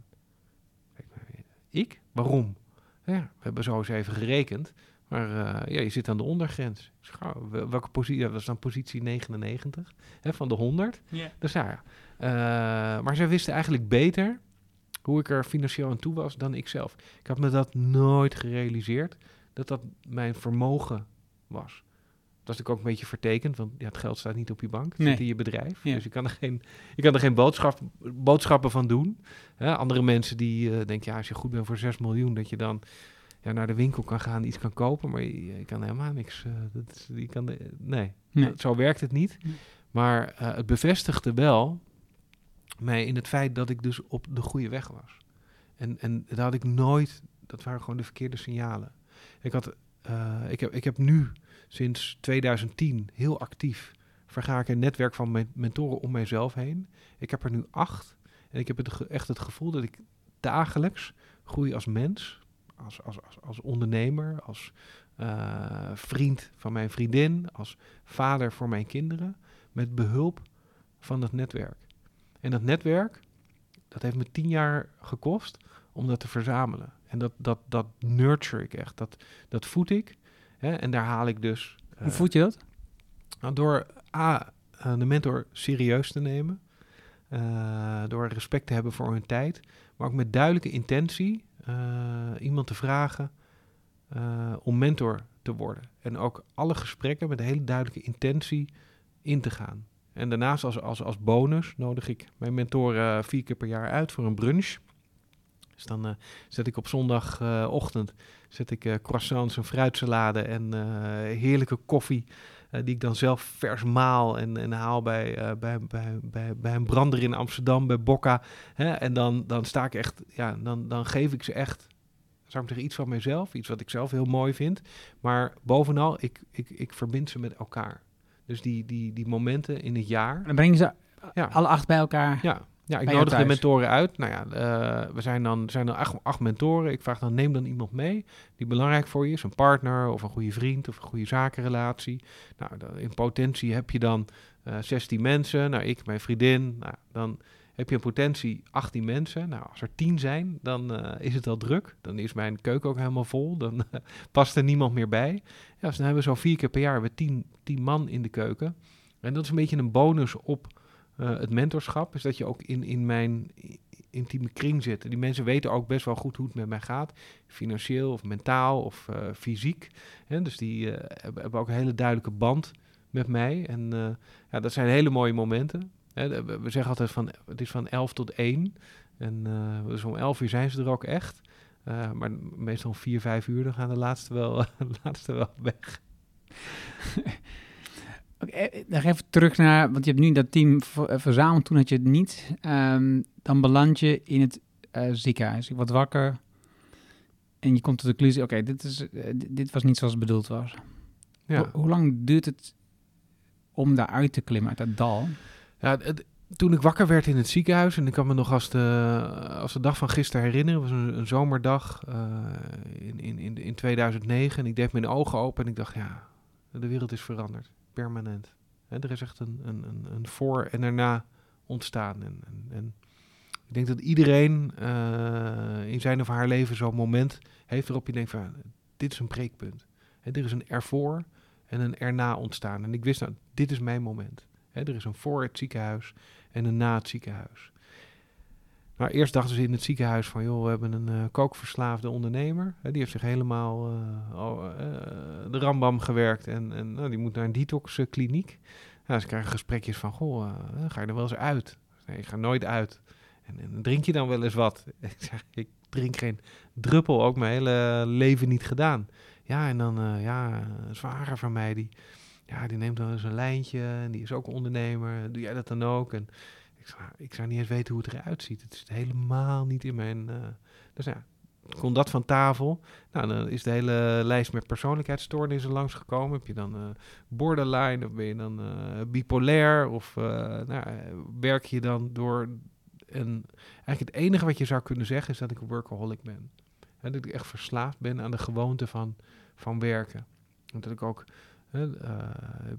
C: Ik? Waarom? Ja, we hebben zo eens even gerekend. Maar eh, ja, je zit aan de ondergrens. Oh, wel- welke positie? Dat is dan positie 99 hè, van de 100.
A: Ja.
C: Dus ja, ja. Eh, maar zij wisten eigenlijk beter hoe ik er financieel aan toe was dan ik zelf. Ik had me dat nooit gerealiseerd, dat dat mijn vermogen was. Dat is natuurlijk ook een beetje vertekend, want ja, het geld staat niet op je bank, het
A: Nee.
C: zit in je bedrijf.
A: Ja.
C: Dus je kan er geen, je kan er geen boodschap, boodschappen van doen. Hè, andere mensen die eh, denken, ja, als je goed bent voor 6 miljoen, dat je dan ja, naar de winkel kan gaan, iets kan kopen, maar je, je kan helemaal niks. eh, dat je kan de- nee,
A: Nee.
C: Dat- zo werkt het niet.
A: Nee.
C: Maar eh, het bevestigde wel mij in het feit dat ik dus op de goede weg was. En, en dat had ik nooit, dat waren gewoon de verkeerde signalen. Ik, had, eh, ik, heb, ik heb nu sinds 2010 heel actief verga ik een netwerk van men- mentoren om mijzelf heen. Ik heb er nu acht. En ik heb het, echt het gevoel dat ik dagelijks groei als mens, als, als, als, als ondernemer, als eh, vriend van mijn vriendin, als vader voor mijn kinderen, met behulp van dat netwerk. En dat netwerk, dat heeft me tien jaar gekost om dat te verzamelen. En dat, dat, dat nurture ik echt, dat, dat voed ik. Hè? En daar haal ik dus...
A: Hoe
C: eh,
A: voed je dat?
C: nou, door A, eh, de mentor serieus te nemen. eh, door respect te hebben voor hun tijd. Maar ook met duidelijke intentie iemand te vragen om mentor te worden. En ook alle gesprekken met een hele duidelijke intentie in te gaan. En daarnaast als, als, als bonus nodig ik mijn mentoren vier keer per jaar uit voor een brunch. Dus dan eh, zet ik op zondagochtend zet ik eh, croissants en fruitsalade en eh, heerlijke koffie eh, die ik dan zelf vers maal en, en haal bij, eh, bij, bij, bij, bij een brander in Amsterdam, bij Bocca. Hè? En dan, dan sta ik echt, ja, dan, dan geef ik ze echt, zou ik iets van mezelf, iets wat ik zelf heel mooi vind. Maar bovenal, ik, ik, ik verbind ze met elkaar. Dus die, die, die momenten in het jaar.
A: Dan breng je ze
C: Ja.
A: alle acht bij elkaar.
C: Ja, ja ik nodig de mentoren uit. Nou ja, eh, we zijn dan, zijn dan acht, acht mentoren. Ik vraag dan, neem dan iemand mee die belangrijk voor je is. Een partner of een goede vriend of een goede zakenrelatie. Nou, dan, in potentie heb je dan eh 16 mensen. Nou, ik, mijn vriendin. Nou, dan heb je in potentie 18 mensen. Nou, als er 10 zijn, dan eh, is het al druk. Dan is mijn keuken ook helemaal vol. Dan eh, past er niemand meer bij. Ja, dus dan hebben we zo vier keer per jaar we 10, 10 man in de keuken. En dat is een beetje een bonus op eh, het mentorschap. Is dat je ook in, in mijn intieme kring zit. Die mensen weten ook best wel goed hoe het met mij gaat. Financieel of mentaal of fysiek. Hè, dus die hebben, ook een hele duidelijke band met mij. En ja, dat zijn hele mooie momenten. We, zeggen altijd van het is van 11 tot 1. En eh, dus om 11 uur zijn ze er ook echt. Eh, maar meestal om 4, 5 uur dan gaan de laatste wel, de laatste wel weg.
A: Oké, eh, nog even terug naar, want je hebt nu dat team ver- verzameld, toen had je het niet. Ehm, dan beland je in het ziekenhuis. Je wordt wakker en je komt tot de conclusie, oké, dit is dit- dit was niet zoals het bedoeld was.
C: Ja.
A: Ho- hoe lang duurt het om daaruit te klimmen uit dat dal?
C: Ja, toen ik wakker werd in het ziekenhuis, en ik kan me nog als de, als de dag van gisteren herinneren, was een, zomerdag eh, in, in, in, in 2009. En ik deed mijn ogen open en ik dacht, ja, de wereld is veranderd, permanent. Er is echt een, een, een, een voor en daarna ontstaan. En, en, ik denk dat iedereen eh, in zijn of haar leven zo'n moment heeft waarop je denkt van, dit is een breekpunt. Er is een ervoor en een erna ontstaan. En ik wist, nou, dit is mijn moment. Hè, er is een voor het ziekenhuis en een na het ziekenhuis. Maar eerst dachten ze in het ziekenhuis van, joh, we hebben een eh, kookverslaafde ondernemer. Hè, die heeft zich helemaal eh, eh, de rambam gewerkt en, en nou, die moet naar een detoxkliniek. Nou, ze krijgen gesprekjes van, goh, ga je er wel eens uit? Nee, ik ga nooit uit. En, drink je dan wel eens wat? Ik zeg, ik drink geen druppel, ook mijn hele leven niet gedaan. Ja, en dan, ja, een zware van mij, die, ja, die neemt dan eens een lijntje en die is ook ondernemer. Doe jij dat dan ook? En ik zou, ik zou niet eens weten hoe het eruit ziet. Het zit helemaal niet in mijn... eh, dus ja, kon dat van tafel. Nou, dan is de hele lijst met persoonlijkheidsstoornissen langsgekomen. Heb je dan eh, borderline of ben je dan eh, bipolair? Of nou, werk je dan door... En eigenlijk het enige wat je zou kunnen zeggen is dat ik een workaholic ben. Hè, dat ik echt verslaafd ben aan de gewoonte van, van werken. En dat ik ook... eh,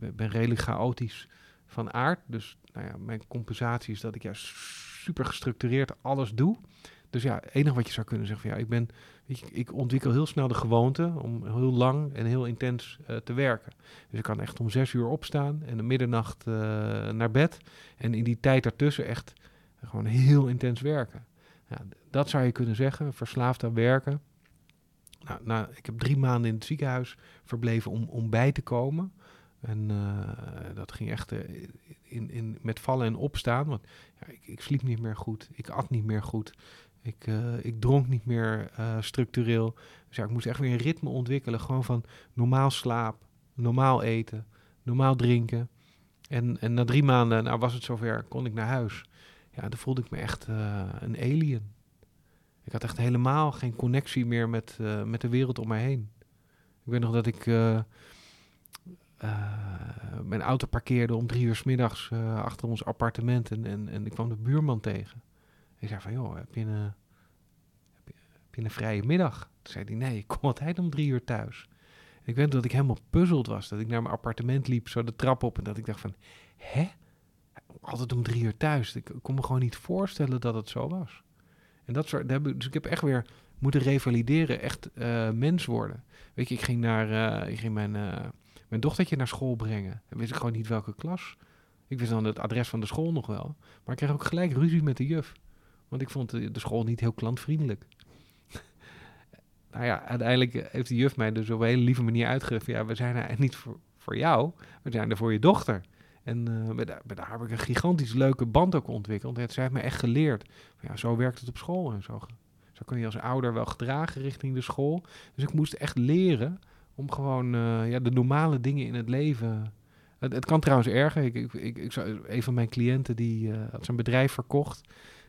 C: ik ben- redelijk chaotisch van aard. Dus nou ja, mijn compensatie is dat ik juist super gestructureerd alles doe. Dus ja, het enige wat je zou kunnen zeggen van ja, ik ben, weet ik ontwikkel heel snel de gewoonte om heel lang en heel intens eh, te werken. Dus ik kan echt om zes uur opstaan en de middernacht eh, naar bed. En in die tijd daartussen echt gewoon heel intens werken. Ja, dat zou je kunnen zeggen, verslaafd aan werken. Nou, nou, ik heb drie maanden in het ziekenhuis verbleven om, om bij te komen. En eh, dat ging echt eh, in, in, met vallen en opstaan. Want ja, ik, ik sliep niet meer goed. Ik at niet meer goed. Ik, eh, ik dronk niet meer structureel. Dus ja, ik moest echt weer een ritme ontwikkelen. Gewoon van normaal slaap, normaal eten, normaal drinken. En, en na drie maanden, nou was het zover, kon ik naar huis. Ja, dan voelde ik me echt een alien. Ik had echt helemaal geen connectie meer met, eh, met de wereld om mij heen. Ik weet nog dat ik eh, eh, mijn auto parkeerde om drie uur 's middags achter ons appartement. En, en, en ik kwam de buurman tegen. Ik zei van, joh, heb je een, heb je, heb je een vrije middag? Toen zei hij, nee, ik kom altijd om drie uur thuis. Ik weet dat ik helemaal puzzeld was. Dat ik naar mijn appartement liep, zo de trap op. En dat ik dacht van, hè? Altijd om drie uur thuis. Ik kon me gewoon niet voorstellen dat het zo was. En dat soort, dus ik heb echt weer moeten revalideren, echt eh, mens worden. Weet je, ik ging, naar, eh, ik ging mijn, eh, mijn dochtertje naar school brengen. En wist ik gewoon niet welke klas. Ik wist dan het adres van de school nog wel. Maar ik kreeg ook gelijk ruzie met de juf. Want ik vond de, school niet heel klantvriendelijk. nou ja, uiteindelijk heeft de juf mij dus op een hele lieve manier uitgelegd. Ja, we zijn er niet voor, voor jou. We zijn er voor je dochter. En eh met, met haar heb ik een gigantisch leuke band ook ontwikkeld. Het, zij heeft me echt geleerd. Ja, zo werkt het op school en zo. Zo kun je als ouder wel gedragen richting de school. Dus ik moest echt leren om gewoon eh, ja, de normale dingen in het leven. Het, het kan trouwens erger. Ik, ik, ik, zou, een van mijn cliënten die eh, had zijn bedrijf verkocht.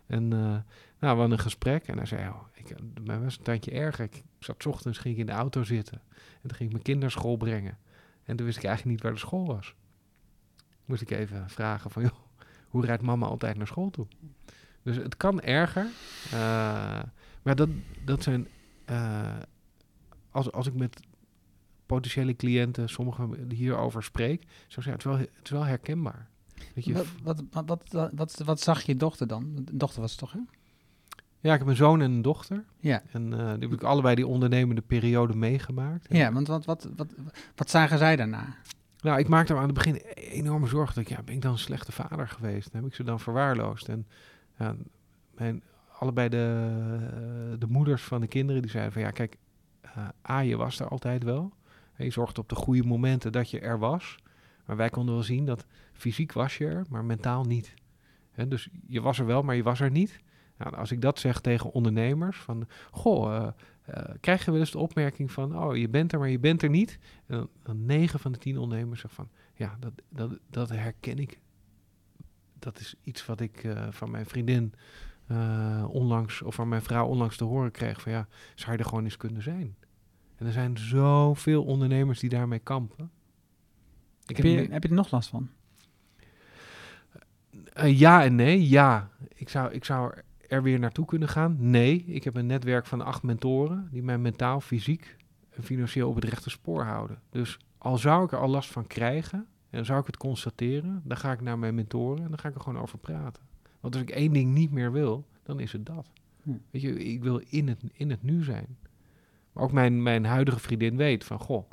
C: En nou, we hadden een gesprek. En hij zei: oh, ik, bij mij was een tandje erger. Ik, zat ochtends ging ik in de auto zitten. En toen ging ik mijn kind naar school brengen. En toen wist ik eigenlijk niet waar de school was. Moest ik even vragen: van, joh, hoe rijdt mama altijd naar school toe? Dus het kan erger. Eh, maar dat, dat zijn. eh, als, als ik met potentiële cliënten, sommigen hierover spreek, zou ik zeggen, het is wel, het is wel herkenbaar. Je,
A: Wat, wat, wat, wat, wat, zag je dochter dan? De dochter was het toch, hè?
C: ja, ik heb een zoon en een dochter.
A: Ja.
C: En eh, die heb ik allebei die ondernemende periode meegemaakt.
A: Ja, want wat, wat, wat, wat zagen zij daarna?
C: Nou, ik maakte me aan het begin enorme zorgen. Dat ik, ja, ben ik dan een slechte vader geweest? Heb ik ze dan verwaarloosd? En mijn, allebei de, eh, de moeders van de kinderen, die zeiden van, ja, kijk, eh A, je was er altijd wel. Je zorgde op de goede momenten dat je er was. Maar wij konden wel zien dat fysiek was je er, maar mentaal niet. Dus je was er wel, maar je was er niet. Nou, als ik dat zeg tegen ondernemers, van, goh, eh, eh, krijg je wel eens de opmerking van, oh, je bent er, maar je bent er niet. En dan, dan 9 van de 10 ondernemers zeggen van, ja, dat, dat, dat herken ik. Dat is iets wat ik eh, van mijn vriendin onlangs, of van mijn vrouw onlangs te horen kreeg. Van ja, zou je er gewoon eens kunnen zijn? En er zijn zoveel ondernemers die daarmee kampen. Ik
A: Heb je, heb je er nog last van?
C: ja en nee. Ja, ik zou, ik zou er weer naartoe kunnen gaan. Nee, ik heb een netwerk van acht mentoren die mij mentaal, fysiek en financieel op het rechte spoor houden. Dus al zou ik er al last van krijgen en zou ik het constateren, dan ga ik naar mijn mentoren en dan ga ik er gewoon over praten. Want als ik één ding niet meer wil, dan is het dat.
A: Hm.
C: Weet je, ik wil in het, in het nu zijn. Maar ook mijn, mijn huidige vriendin weet van, goh,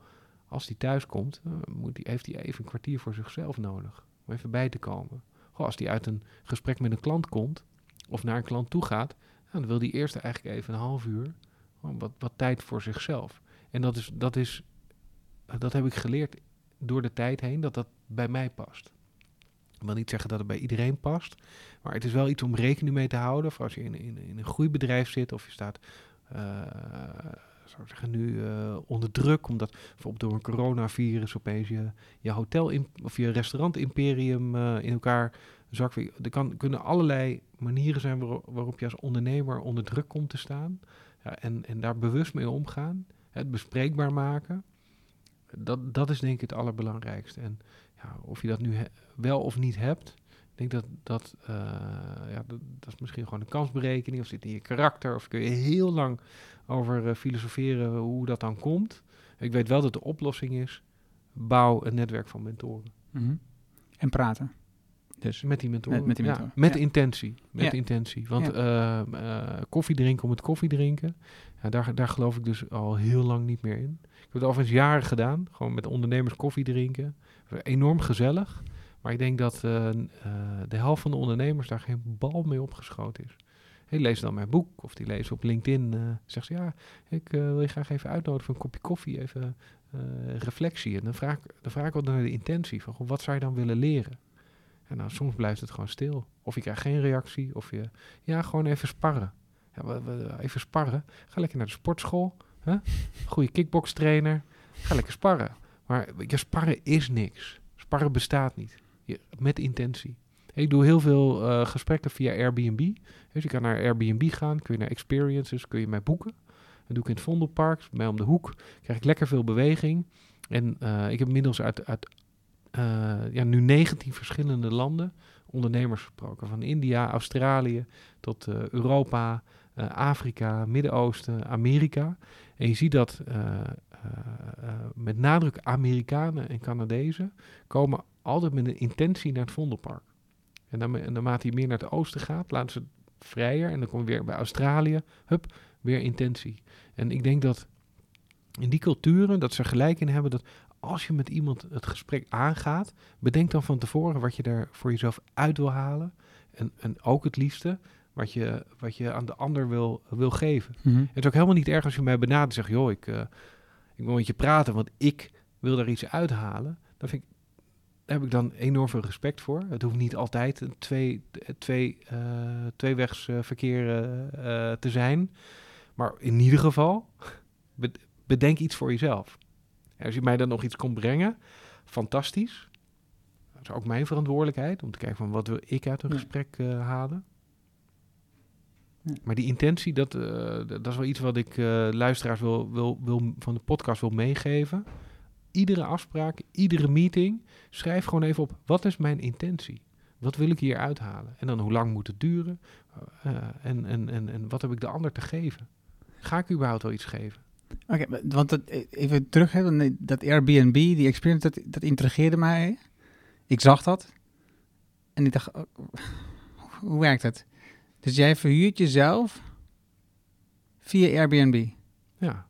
C: als die thuis komt, eh, moet die, heeft hij even een kwartier voor zichzelf nodig. Om even bij te komen. Goh, als die uit een gesprek met een klant komt, of naar een klant toe gaat, dan wil die eerst eigenlijk even een half uur wat, wat tijd voor zichzelf. En dat is, dat is, dat heb ik geleerd door de tijd heen, dat dat bij mij past. Ik wil niet zeggen dat het bij iedereen past, maar het is wel iets om rekening mee te houden. Voor als je in, in, in een groeibedrijf zit of je staat, eh, zeggen, nu eh, onder druk, omdat bijvoorbeeld door een coronavirus opeens je, je hotel in, of je restaurant imperium eh, in elkaar Er kan, kunnen allerlei manieren zijn waarop, je als ondernemer onder druk komt te staan. Ja, en, en daar bewust mee omgaan. Het bespreekbaar maken. Dat, dat is denk ik het allerbelangrijkste. En ja, of je dat nu wel of niet hebt. Ik denk dat dat, eh, ja, dat, dat is misschien gewoon een kansberekening. Of zit in je karakter. Of kun je heel lang over eh, filosoferen hoe dat dan komt. Ik weet wel dat de oplossing is. Bouw een netwerk van mentoren.
A: Mhm. En praten. Dus.
C: Met die mentoren.
A: Met- met die
C: Ja,
A: mentoren,
C: met
A: ja.
C: intentie. Met
A: Ja.
C: intentie. Want eh, eh, koffie drinken om het koffie drinken. Ja, daar, daar geloof ik dus al heel lang niet meer in. Ik heb het overigens jaren gedaan. Gewoon met ondernemers koffie drinken. Enorm gezellig. Maar ik denk dat eh, de helft van de ondernemers daar geen bal mee opgeschoten is. Die lezen dan mijn boek of die lezen op LinkedIn. zegt ze ja, ik wil je graag even uitnodigen voor een kopje koffie. Even reflectie. En dan vraag, ik- dan vraag ik altijd naar de intentie. Van, goh, wat zou je dan willen leren? En nou, soms blijft het gewoon stil. Of je krijgt geen reactie. Of je, ja, gewoon even sparren. Ja, Ja, we, even sparren. Ga lekker naar de sportschool. Goede kickbokstrainer. Ga lekker sparren. Maar je sparren is niks. Sparren bestaat niet. Met intentie. Ik doe heel veel eh, gesprekken via Airbnb. Dus je kan naar Airbnb gaan, kun je naar experiences, kun je mij boeken. Dat doe ik in het Vondelpark, bij om de hoek. Krijg ik lekker veel beweging. En eh, ik heb inmiddels uit, uit ja, nu 19 verschillende landen ondernemers gesproken. Van India, Australië tot eh, Europa, eh, Afrika, Midden-Oosten, Amerika. En je ziet dat eh, eh, eh, met nadruk Amerikanen en Canadezen komen altijd met een intentie naar het Vondelpark. En naarmate je meer naar het oosten gaat, laten ze het vrijer. En dan kom je weer bij Australië, hup, weer intentie. En ik denk dat in die culturen, dat ze gelijk in hebben dat als je met iemand het gesprek aangaat, bedenk dan van tevoren wat je er voor jezelf uit wil halen. En, en ook het liefste wat je, wat je aan de ander wil, wil geven.
A: Mhm.
C: Het is ook helemaal niet erg als je mij benadert en zegt, joh, ik, eh, ik wil met je praten, want ik wil daar iets uithalen. Dan vind ik, daar heb ik dan enorm veel respect voor. Het hoeft niet altijd een twee, twee, eh tweewegs eh, verkeer te zijn. Maar in ieder geval, be- bedenk iets voor jezelf. Als je mij dan nog iets komt brengen, fantastisch. Dat is ook mijn verantwoordelijkheid om te kijken van wat wil ik uit een
A: Ja.
C: gesprek eh, halen.
A: Ja.
C: Maar die intentie, dat, eh, dat is wel iets wat ik eh, luisteraars wil, wil, wil, van de podcast wil meegeven. Iedere afspraak, iedere meeting, schrijf gewoon even op, wat is mijn intentie? Wat wil ik hier uithalen? En dan hoe lang moet het duren? En, en, en, en wat heb ik de ander te geven? Ga ik überhaupt wel iets geven?
A: Oké, want dat, eh, even terug, hè, dat Airbnb, die experience, dat, dat intrigeerde mij. Ik zag dat. En ik dacht, oh, hoe werkt het? Dus jij verhuurt jezelf via Airbnb.
C: Ja.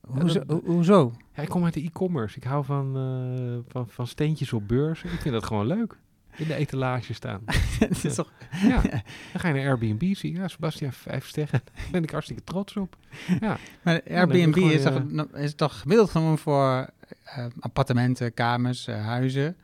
A: Hoezo?
C: dat-
A: hoezo?
C: Ja, ik kom uit de e-commerce. Ik hou van, eh, van, van steentjes op beurs. Ik vind dat gewoon leuk. In de etalage staan.
A: Het is toch...
C: Ja. Dan ga je naar Airbnb, zie je, ja, Sebastian, vijf sterren. Daar ben ik hartstikke trots op. Ja,
A: Maar Airbnb
C: gewoon
A: is, toch, no- is toch gemiddeld genomen voor eh, appartementen, kamers, eh, huizen?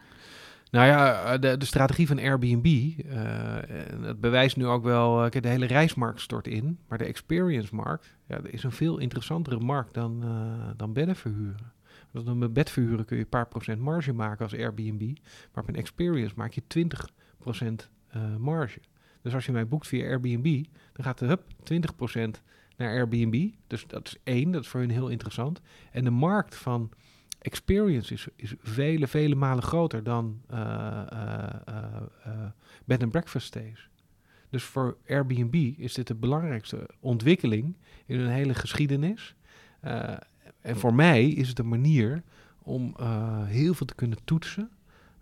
C: Nou ja, de, de strategie van Airbnb, eh, en dat bewijst nu ook wel, eh, kijk, de hele reismarkt stort in, maar de experience-markt ja, dat is een veel interessantere markt dan, eh, dan bedden verhuren. Want dan met bed verhuren kun je een paar procent marge maken als Airbnb, maar op een experience maak je 20 procent eh, marge. Dus als je mij boekt via Airbnb, dan gaat de hup 20 procent naar Airbnb. Dus dat is één, dat is voor hun heel interessant. En de markt van experience is, is vele, vele malen groter dan eh, bed and breakfast stays. Dus voor Airbnb is dit de belangrijkste ontwikkeling in hun hele geschiedenis. En voor mij is het een manier om eh, heel veel te kunnen toetsen,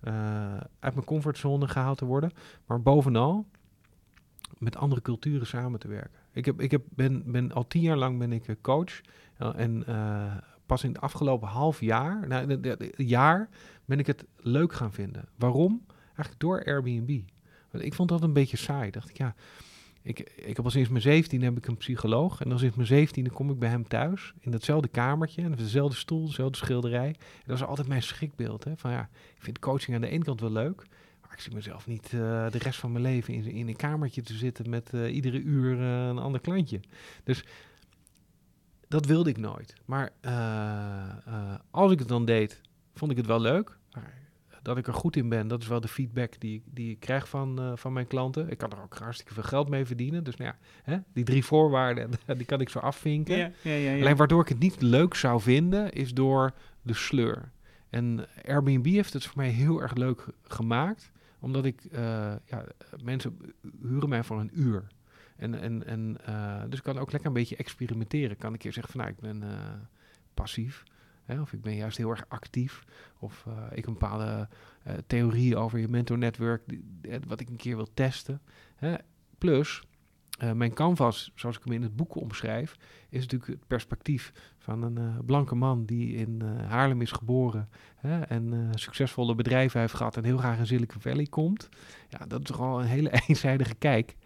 C: eh, uit mijn comfortzone gehaald te worden, maar bovenal met andere culturen samen te werken. Ik, heb, ik heb, ben, ben al tien jaar lang ben ik eh, coach en pas in het afgelopen half jaar, nou, de- jaar, ben ik het leuk gaan vinden. Waarom? Eigenlijk door Airbnb. Want ik vond dat een beetje saai. Dacht ik, ja, ik, ik heb al sinds mijn 17 heb ik een psycholoog. En dan sinds mijn 17 kom ik bij hem thuis in datzelfde kamertje. En dezelfde stoel, dezelfde schilderij. En dat is altijd mijn schrikbeeld. Hè? Van ja, ik vind coaching aan de ene kant wel leuk. Maar ik zie mezelf niet eh, de rest van mijn leven in, in een kamertje te zitten met eh, iedere uur eh, een ander klantje. Dus dat wilde ik nooit. Maar als ik het dan deed, vond ik het wel leuk. Maar dat ik er goed in ben, dat is wel de feedback die, ik- die ik krijg van, eh, van mijn klanten. Ik kan er ook hartstikke veel geld mee verdienen. Dus nou ja, hè, die drie voorwaarden, die kan ik zo afvinken.
A: ja, ja,
C: Alleen waardoor ik het niet leuk zou vinden, is door de sleur. En Airbnb heeft het voor mij heel erg leuk ge- gemaakt. Omdat ik, eh, ja, mensen huren mij voor een uur. En, en, en, eh, dus ik kan ook lekker een beetje experimenteren. Ik kan een keer zeggen van, nou, ik ben passief. Of ik ben juist heel erg actief. Of eh, ik een bepaalde eh, theorie over je mentornetwerk, eh, wat ik een keer wil testen. Hè. Plus, mijn canvas, zoals ik hem in het boek omschrijf, is natuurlijk het perspectief van een blanke man die in Haarlem is geboren hè, en succesvolle bedrijven heeft gehad en heel graag in Silicon Valley komt. Ja, dat is toch al een hele eenzijdige kijk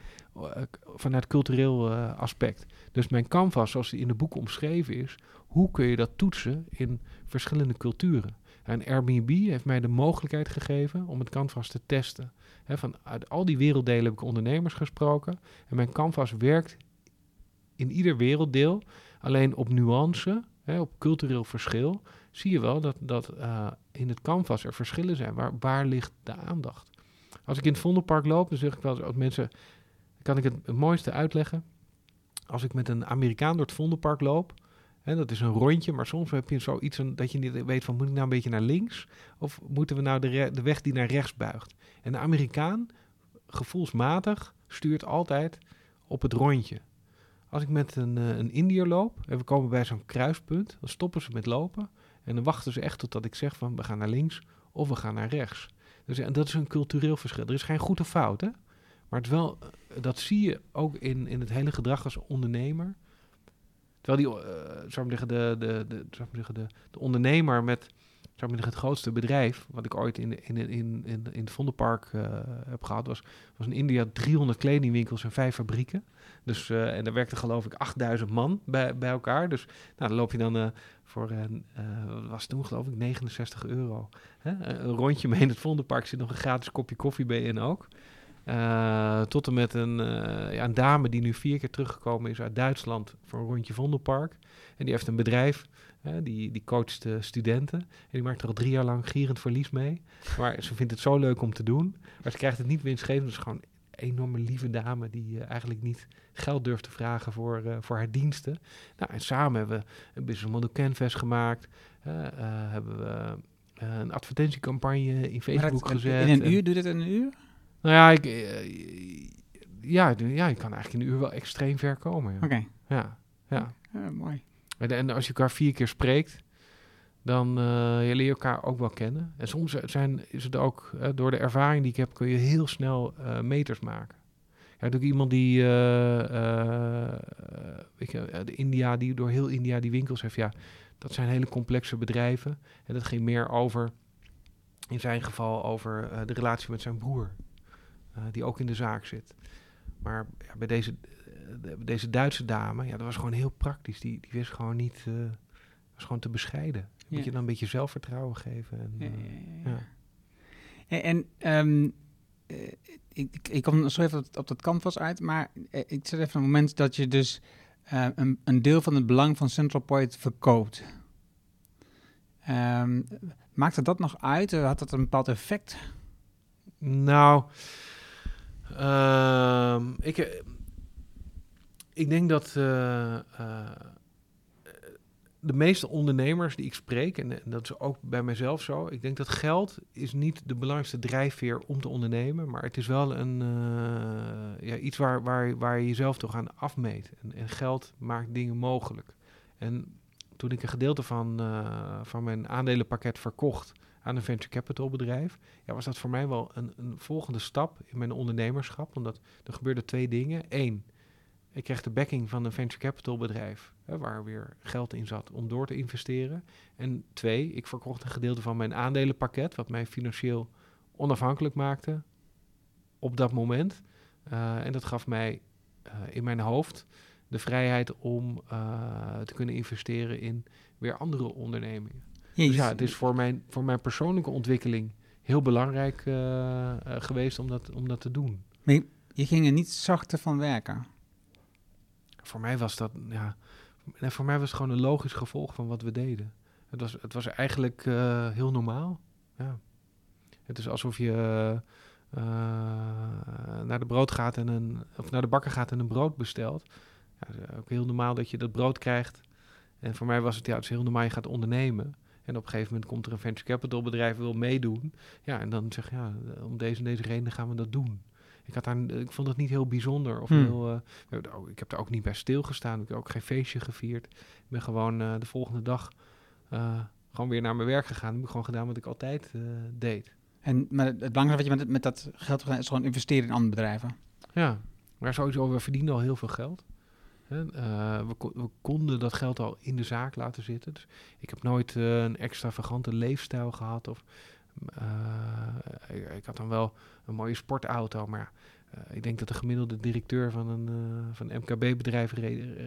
C: vanuit cultureel eh, aspect. Dus mijn canvas, zoals die in de boek omschreven is, hoe kun je dat toetsen in verschillende culturen? En Airbnb heeft mij de mogelijkheid gegeven om het canvas te testen. Hè, van uit al die werelddelen heb ik ondernemers gesproken. En mijn canvas werkt in ieder werelddeel. Alleen op nuance, op cultureel verschil, zie je wel dat, dat eh, in het canvas er verschillen zijn. Waar, waar ligt de aandacht? Als ik in het Vondelpark loop, dan zeg ik wel ook mensen, kan ik het, het mooiste uitleggen. Als ik met een Amerikaan door het Vondelpark loop, hè, dat is een rondje, maar soms heb je zoiets dat je niet weet van moet ik nou een beetje naar links of moeten we nou de, de weg die naar rechts buigt. En de Amerikaan, gevoelsmatig, stuurt altijd op het rondje. Als ik met een, eh, een Indiër loop en we komen bij zo'n kruispunt, dan stoppen ze met lopen en dan wachten ze echt totdat ik zeg van we gaan naar links of we gaan naar rechts. Dus en dat is een cultureel verschil. Er is geen goed of fout, hè? Maar het wel, dat zie je ook in, in het hele gedrag als ondernemer. Terwijl die, eh, zou zeggen, de, de, de, zou zeggen, de, de ondernemer met zou zeggen, het grootste bedrijf, wat ik ooit in, in, in, in, in, het Vondelpark eh, heb gehad, was, was in India 300 kledingwinkels en vijf fabrieken. Dus, eh, en daar werkte geloof ik 8000 man bij, bij elkaar. Dus nou, dan loop je dan voor, was toen geloof ik, 69 euro. Hè? Een een rondje mee in het Vondelpark zit nog een gratis kopje koffie bij in ook. Eh, tot en met een, eh, ja, een dame die nu vier keer teruggekomen is uit Duitsland voor een rondje Vondelpark. En die heeft een bedrijf, die, die coacht studenten. En die maakt er al drie jaar lang gierend verlies mee. Maar ze vindt het zo leuk om te doen. Maar ze krijgt het niet winstgevend. Het is gewoon een enorme lieve dame die eh, eigenlijk niet geld durft te vragen voor, voor haar diensten. Nou, en samen hebben we een business model canvas gemaakt. hebben we een advertentiecampagne in Facebook gezet.
A: In een
C: en-
A: uur, dit in een uur?
C: Nou ja, ik, eh, ja, ja, je kan eigenlijk in een uur wel extreem ver komen. Ja.
A: Oké,
C: Ja, ja.
A: Ja, mooi.
C: En, en als je elkaar vier keer spreekt, dan eh, je leer je elkaar ook wel kennen. En soms zijn, is het ook, eh, door de ervaring die ik heb, kun je heel snel eh, meters maken. Ja, ook iemand die, eh, eh, weet je, eh, de India, die door heel India die winkels heeft, ja, dat zijn hele complexe bedrijven. En dat ging meer over, in zijn geval, over eh, de relatie met zijn broer, eh, die ook in de zaak zit. Maar ja, bij deze, eh, de- deze Duitse dame, ja, dat was gewoon heel praktisch. Die, die wist gewoon niet, eh was gewoon te bescheiden.
A: Ja.
C: Moet je dan een beetje zelfvertrouwen geven. En,
A: Ja,
C: eh.
A: En, en ehm, eh, ik, ik, kom zo even op, op dat canvas uit, maar eh, ik zet even een moment dat je dus eh, een, een deel van het belang van Central Point verkoopt. Ehm, maakte dat nog uit? Eh, Had dat een bepaald effect?
C: Nou, ehm, ik, eh, ik denk dat eh, eh, de meeste ondernemers die ik spreek, en, dat is ook bij mezelf zo, ik denk dat geld is niet de belangrijkste drijfveer om te ondernemen, maar het is wel een, ja, iets waar, waar, waar je jezelf toch aan afmeet. En, en geld maakt dingen mogelijk. En toen ik een gedeelte van, van mijn aandelenpakket verkocht aan een venture capital bedrijf, ja, was dat voor mij wel een, een volgende stap in mijn ondernemerschap. Omdat er gebeurden twee dingen. Eén, ik kreeg de backing van een venture capital bedrijf, hè, waar weer geld in zat om door te investeren. En twee, ik verkocht een gedeelte van mijn aandelenpakket, wat mij financieel onafhankelijk maakte op dat moment. Eh, en dat gaf mij eh, in mijn hoofd de vrijheid om eh, te kunnen investeren in weer andere ondernemingen. Dus ja, het is voor mijn, voor mijn persoonlijke ontwikkeling heel belangrijk eh, eh, geweest om dat, om dat te doen.
A: Maar je, je ging er niet zachter van werken.
C: Voor mij was dat, ja, voor mij was het gewoon een logisch gevolg van wat we deden. Het was, het was eigenlijk eh, heel normaal. Ja. Het is alsof je naar de brood gaat en een, of naar de bakker gaat en een brood bestelt. Ja, het is ook heel normaal dat je dat brood krijgt. En voor mij was het, ja, het is heel normaal, je gaat ondernemen. En op een gegeven moment komt er een venture capital bedrijf wil meedoen. Ja, en dan zeg je, ja, om deze en deze reden gaan we dat doen. Ik, had daar, ik vond het niet heel bijzonder. Of
A: Hmm.
C: heel, eh, ik heb daar ook niet bij stilgestaan. Ik heb ook geen feestje gevierd. Ik ben gewoon eh, de volgende dag eh, gewoon weer naar mijn werk gegaan. Ik heb gewoon gedaan wat ik altijd deed.
A: En, maar het belangrijkste wat je met, met dat geld gedaan is gewoon investeren in andere bedrijven.
C: Ja, maar sowieso, we verdienden al heel veel geld. Eh, we, ko- we konden dat geld al in de zaak laten zitten. Dus ik heb nooit eh, een extravagante leefstijl gehad. Of, eh, ik, ik had dan wel een mooie sportauto, maar ik denk dat de gemiddelde directeur van een, van MKB-bedrijf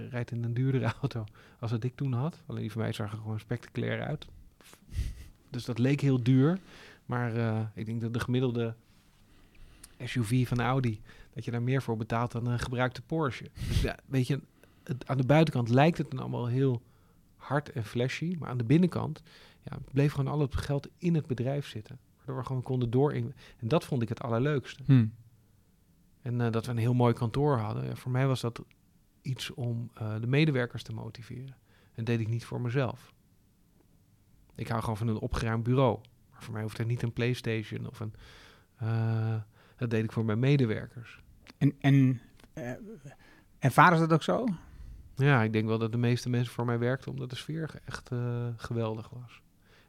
C: rijdt in een duurdere auto als dat ik toen had. Alleen die van mij zag er gewoon spectaculair uit. Dus dat leek heel duur. Maar ik denk dat de gemiddelde SUV van Audi, dat je daar meer voor betaalt dan een gebruikte Porsche. Dus ja, weet je, het, aan de buitenkant lijkt het dan allemaal heel hard en flashy. Maar aan de binnenkant ja, bleef gewoon al het geld in het bedrijf zitten. Waardoor we gewoon konden door. En dat vond ik het allerleukste.
A: Hmm.
C: En eh, dat we een heel mooi kantoor hadden. Ja, voor mij was dat iets om eh, de medewerkers te motiveren. En dat deed ik niet voor mezelf. Ik hou gewoon van een opgeruimd bureau. Maar voor mij hoeft er niet een PlayStation of een. eh, dat deed ik voor mijn medewerkers.
A: En, en eh, ervaren ze dat ook zo?
C: Ja, ik denk wel dat de meeste mensen voor mij werkten omdat de sfeer echt eh, geweldig was.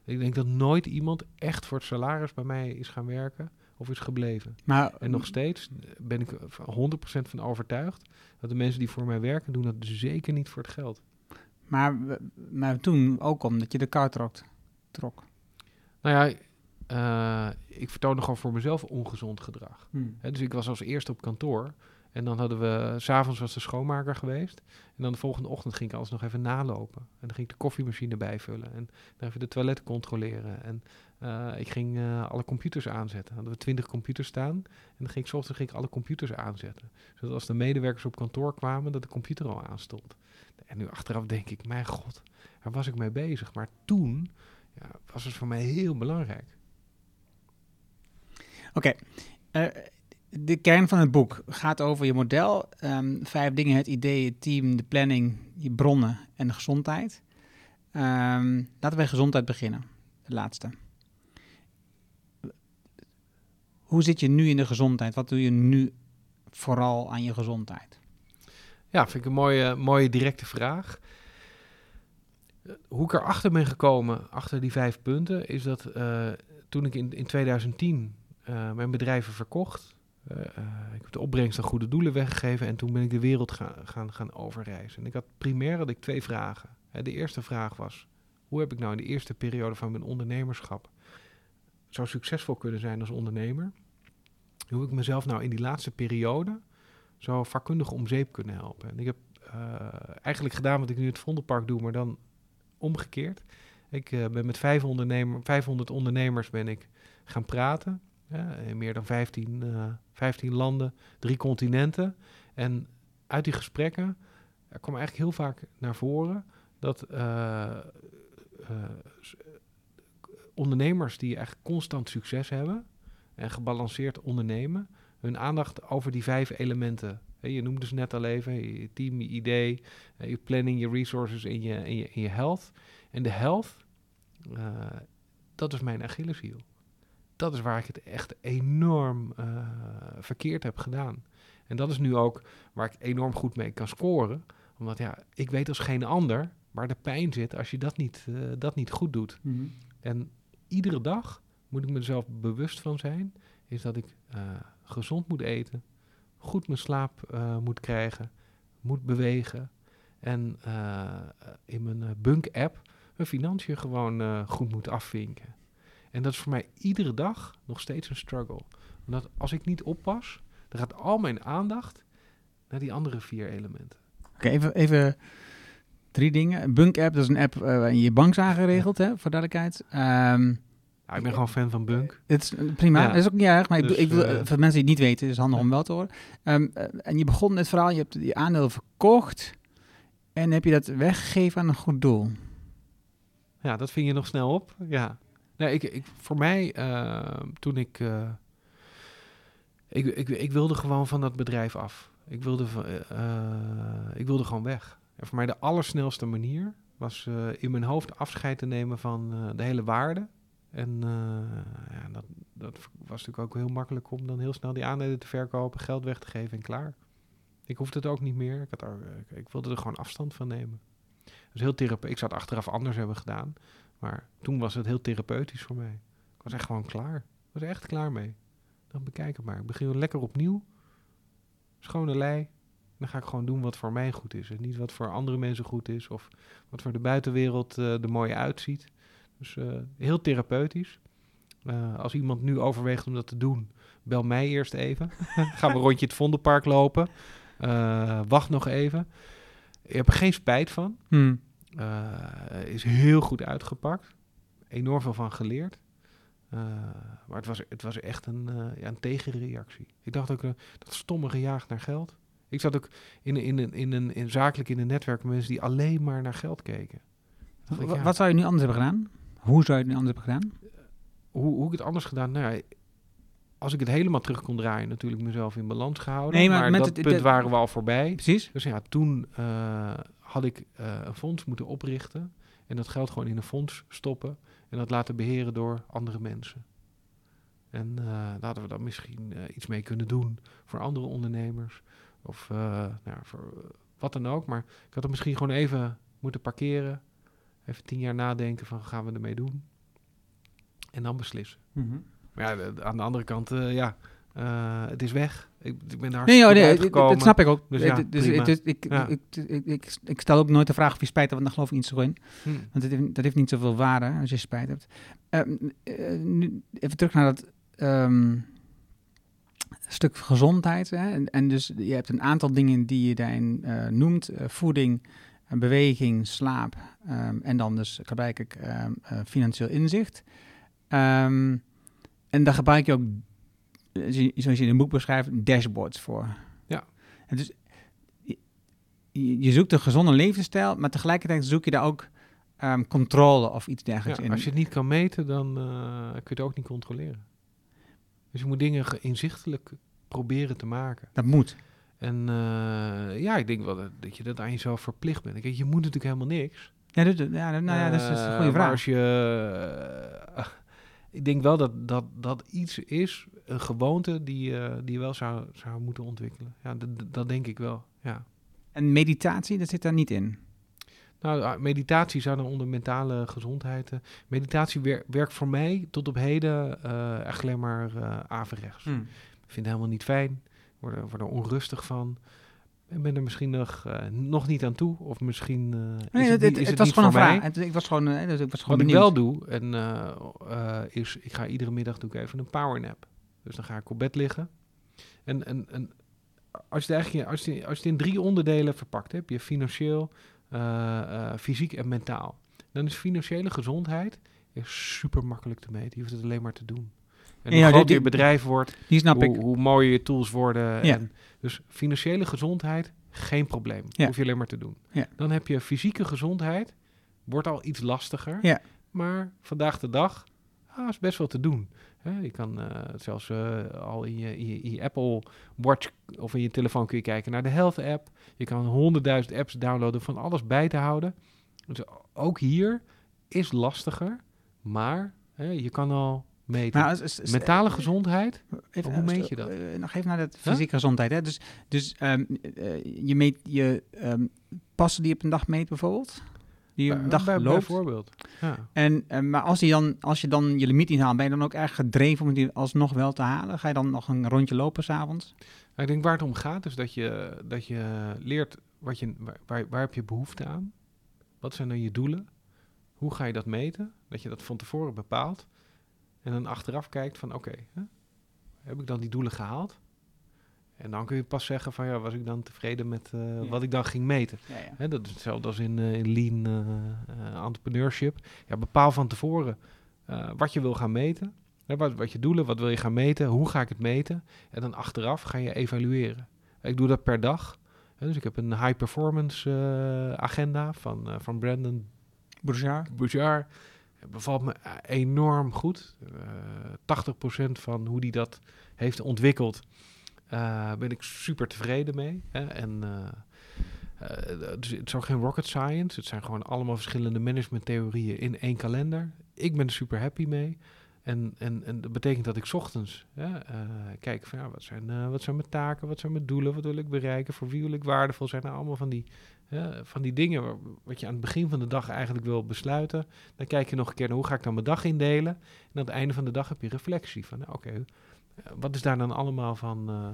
C: Ik denk dat nooit iemand echt voor het salaris bij mij is gaan werken of is gebleven.
A: Maar,
C: En nog steeds ben ik er 100% van overtuigd dat de mensen die voor mij werken, doen dat zeker niet voor het geld.
A: maar, maar toen ook omdat je de kar trok. trok.
C: Nou ja, eh, ik vertoonde gewoon voor mezelf ongezond gedrag. Hè, dus ik was als eerste op kantoor. En dan hadden we, s'avonds was de schoonmaker geweest. En dan de volgende ochtend ging ik alles nog even nalopen. En dan ging ik de koffiemachine bijvullen. En dan even de toiletten controleren. En eh, ik ging eh, alle computers aanzetten. Hadden we twintig computers staan. En dan ging ik 's ochtends ging ik alle computers aanzetten. Zodat als de medewerkers op kantoor kwamen, dat de computer al aanstond. En nu achteraf denk ik, mijn god, waar was ik mee bezig? Maar toen ja, was het voor mij heel belangrijk.
A: Oké, eh, de kern van het boek gaat over je model. ehm, vijf dingen, het idee, het team, de planning, je bronnen en de gezondheid. Ehm, laten we bij gezondheid beginnen, de laatste. Hoe zit je nu in de gezondheid? Wat doe je nu vooral aan je gezondheid?
C: Ja, vind ik een mooie, mooie directe vraag. Hoe ik erachter ben gekomen, achter die vijf punten, is dat eh, toen ik in, in 2010 eh, mijn bedrijven verkocht, eh, eh, ik heb de opbrengst aan goede doelen weggegeven en toen ben ik de wereld gaan, gaan, gaan overreizen. En ik had primair ik twee vragen. De eerste vraag was, hoe heb ik nou in de eerste periode van mijn ondernemerschap zo succesvol kunnen zijn als ondernemer? Hoe heb ik mezelf nou in die laatste periode zo vakkundig om zeep kunnen helpen. En ik heb eh, eigenlijk gedaan wat ik nu het Vondelpark doe, maar dan omgekeerd. Ik eh, ben met vijf ondernemer, 500 ondernemers ben ik gaan praten. In meer dan 15, eh, 15 landen, drie continenten. En uit die gesprekken er kwam eigenlijk heel vaak naar voren dat eh, eh, ondernemers die echt constant succes hebben en gebalanceerd ondernemen, hun aandacht over die vijf elementen. Je noemde ze net al even, je team, je idee, eh, je planning, je resources en je, en je, health. En de health, eh, dat is mijn Achilleshiel. Dat is waar ik het echt enorm eh, verkeerd heb gedaan. En dat is nu ook waar ik enorm goed mee kan scoren. Omdat ja, ik weet als geen ander waar de pijn zit als je dat niet, eh, dat niet goed doet. En iedere dag moet ik mezelf bewust van zijn, is dat ik eh, gezond moet eten, goed mijn slaap moet krijgen, moet bewegen en in mijn Bunk-app mijn financiën gewoon goed moet afvinken. En dat is voor mij iedere dag nog steeds een struggle. Omdat als ik niet oppas, dan gaat al mijn aandacht naar die andere vier elementen.
A: Oké, even, even drie dingen. Een Bunk app, dat is een app eh, waarin je je bank is aangeregeld, hè, voor duidelijkheid. Ehm,
C: Ja, ik ben gewoon fan van Bunk.
A: Het is eh, prima,
C: Ja.
A: dat is ook niet erg, maar ik,
C: Dus,
A: bedoel- ik wil,
C: eh,
A: eh, voor mensen die het niet weten, is het handig om wel te horen. Ehm, eh, en je begon het verhaal, je hebt die aandelen verkocht en heb je dat weggegeven aan een goed doel.
C: Ja, dat ving je nog snel op. Ja. Nee, ik, ik, voor mij, eh, toen ik, eh, ik, ik... Ik wilde gewoon van dat bedrijf af. Ik wilde, eh, ik wilde gewoon weg. En voor mij de allersnelste manier was in mijn hoofd afscheid te nemen van de hele waarde. En ja, dat, dat was natuurlijk ook heel makkelijk om dan heel snel die aandelen te verkopen, geld weg te geven en klaar. Ik hoefde het ook niet meer. Ik, had ik wilde er gewoon afstand van nemen. Dus heel therapeutisch. Ik zou het achteraf anders hebben gedaan. Maar toen was het heel therapeutisch voor mij. Ik was echt gewoon klaar. Ik was echt klaar mee. Dan bekijk het maar. Ik begin lekker opnieuw. Schone lei. Dan ga ik gewoon doen wat voor mij goed is. En niet wat voor andere mensen goed is. Of wat voor de buitenwereld eh, er mooi uitziet. Dus eh, heel therapeutisch. Eh, als iemand nu overweegt om dat te doen, bel mij eerst even. Gaan we rondje het Vondelpark lopen. Wacht nog even. Ik heb er geen spijt van.
A: Hmm.
C: Eh, is heel goed uitgepakt. Enorm veel van geleerd. Eh, maar het was, het was echt een, eh, ja, een tegenreactie. Ik dacht ook, dat stomme gejaagd naar geld. Ik zat ook in, in, in, in, een, in zakelijk in een netwerk met mensen die alleen maar naar geld keken. Ik, ja,
A: Wat zou je nu anders hebben gedaan? Hoe zou je het nu anders hebben gedaan?
C: hoe, hoe ik het anders gedaan? Nou ja, als ik het helemaal terug kon draaien, natuurlijk mezelf in balans gehouden.
A: Nee, maar
C: maar
A: met
C: dat
A: het-
C: punt waren we al voorbij.
A: Precies.
C: Dus ja, toen had ik eh, een fonds moeten oprichten en dat geld gewoon in een fonds stoppen en dat laten beheren door andere mensen. En eh, daar hadden we dan misschien eh, iets mee kunnen doen voor andere ondernemers of eh, nou, ja, voor eh, wat dan ook. Maar ik had het misschien gewoon even moeten parkeren, even tien jaar nadenken van gaan we ermee doen en dan beslissen. Maar ja, aan de andere kant, eh, ja, eh, het is weg. Ik, ik ben daar
A: Nee, joh, nee, dat- snap ik ook.
C: Dus ja,
A: dus, dus ik,
C: Ja.
A: ik, ik, ik, ik stel ook nooit de vraag of je spijt hebt, want daar geloof ik niet zo in.
C: Hm.
A: Want dat heeft, dat heeft niet zoveel waarde als je spijt hebt. Nu, even terug naar dat ehm, stuk gezondheid. Hè? En, en dus je hebt een aantal dingen die je daarin eh, noemt. eh, voeding, beweging, slaap ehm, en dan dus gebruik ik financieel inzicht. En daar gebruik je ook, zoals je in een boek beschrijft, dashboards voor.
C: Ja.
A: En dus je, zoekt een gezonde levensstijl, maar tegelijkertijd zoek je daar ook ehm, controle of iets dergelijks
C: Ja,
A: in.
C: als je het niet kan meten, dan eh, kun je het ook niet controleren. Dus je moet dingen ge- inzichtelijk proberen te maken.
A: Dat moet.
C: En eh, ja, ik denk wel dat, dat je dat aan jezelf verplicht bent. Kijk, je moet natuurlijk helemaal niks.
A: Ja, dat, ja, nou ja, dat is, dat is een
C: Eh,
A: goede
C: maar
A: vraag.
C: als je, eh, ik denk wel dat, dat dat iets is, een gewoonte die, eh, die je wel zou, zou moeten ontwikkelen. Ja, dat, denk ik wel. Ja.
A: En meditatie, dat zit daar niet in.
C: Nou, ah, meditatie zou dan onder mentale gezondheid. eh, meditatie wer- werkt voor mij tot op heden eh, echt alleen maar averechts. Ik vind het helemaal niet fijn. Word er, word er onrustig van. Ik ben er misschien nog, eh, nog niet aan toe. Of misschien eh,
A: Nee,
C: het,
A: het,
C: is
A: het
C: het
A: was
C: niet
A: gewoon een
C: voor
A: vraag.
C: mij.
A: Ik was gewoon, eh, dus ik was gewoon
C: Wat ik wel doe, en, is ik ga iedere middag doe ik even een powernap. Dus dan ga ik op bed liggen. En, en, en als, je het eigenlijk, als, je, als je het in drie onderdelen verpakt hebt, je financieel, fysiek en mentaal. Dan is financiële gezondheid is super makkelijk te meten. Je hoeft het alleen maar te doen. En hoe groter je bedrijf wordt,
A: Die snap
C: hoe,
A: ik.
C: hoe mooier je tools worden.
A: Ja.
C: En dus financiële gezondheid, geen probleem.
A: Ja.
C: Hoef je alleen maar te doen. Dan heb je fysieke gezondheid, wordt al iets lastiger. Maar vandaag de dag ah, is best wel te doen. Je kan eh, zelfs eh, al in je, in, je, in je Apple Watch of in je telefoon kun je kijken naar de Health app. Je kan honderdduizend apps downloaden van alles bij te houden. Dus ook hier is lastiger, maar je kan al meten.
A: Als-
C: Mentale gezondheid,
A: Even,
C: Hoe
A: eh,
C: meet
A: sto-
C: je dat?
A: eh, nog even naar de fysieke gezondheid. Hè? Dus, dus ehm, eh, je meet je ehm, passen die je op een dag meet bijvoorbeeld? Die
C: bij-
A: dag
C: bij-
A: loopt.
C: bijvoorbeeld. Ja.
A: En, eh, maar als, die dan, als je dan je limiet niet haalt, ben je dan ook erg gedreven om die alsnog wel te halen? Ga je dan nog een rondje lopen s'avonds?
C: Nou, ik denk waar het om gaat is dat je, dat je leert wat je, waar, waar, waar heb je behoefte aan? Wat zijn dan je doelen? Hoe ga je dat meten? Dat je dat van tevoren bepaalt. En dan achteraf kijkt van oké, heb ik dan die doelen gehaald? En dan kun je pas zeggen van ja, was ik dan tevreden met eh,
A: Ja.
C: wat ik dan ging meten?
A: Ja, ja.
C: Hè, dat is hetzelfde als in, eh, in lean eh, entrepreneurship. Ja, bepaal van tevoren wat je wil gaan meten. Hè, wat, wat je doelen, wat wil je gaan meten, hoe ga ik het meten? En dan achteraf ga je evalueren. Ik doe dat per dag. Hè, dus ik heb een high performance agenda van, van Brandon
A: Bourgeois?
C: Bouchard. Bevalt me eh, enorm goed. Eh 80% van hoe die dat heeft ontwikkeld, eh, ben ik super tevreden mee. Hè? En eh, eh, dus het is ook geen rocket science. Het zijn gewoon allemaal verschillende managementtheorieën in één kalender. Ik ben er super happy mee. En, en, en dat betekent dat ik ochtends eh, kijk van ja, wat, zijn, eh, wat zijn mijn taken, wat zijn mijn doelen, wat wil ik bereiken, voor wie wil ik waardevol zijn. Nou, allemaal van die, hè, van die dingen wat je aan het begin van de dag eigenlijk wil besluiten. Dan kijk je nog een keer naar hoe ga ik dan mijn dag indelen. En aan het einde van de dag heb je reflectie van nou, oké, eh, wat is daar dan allemaal van. eh,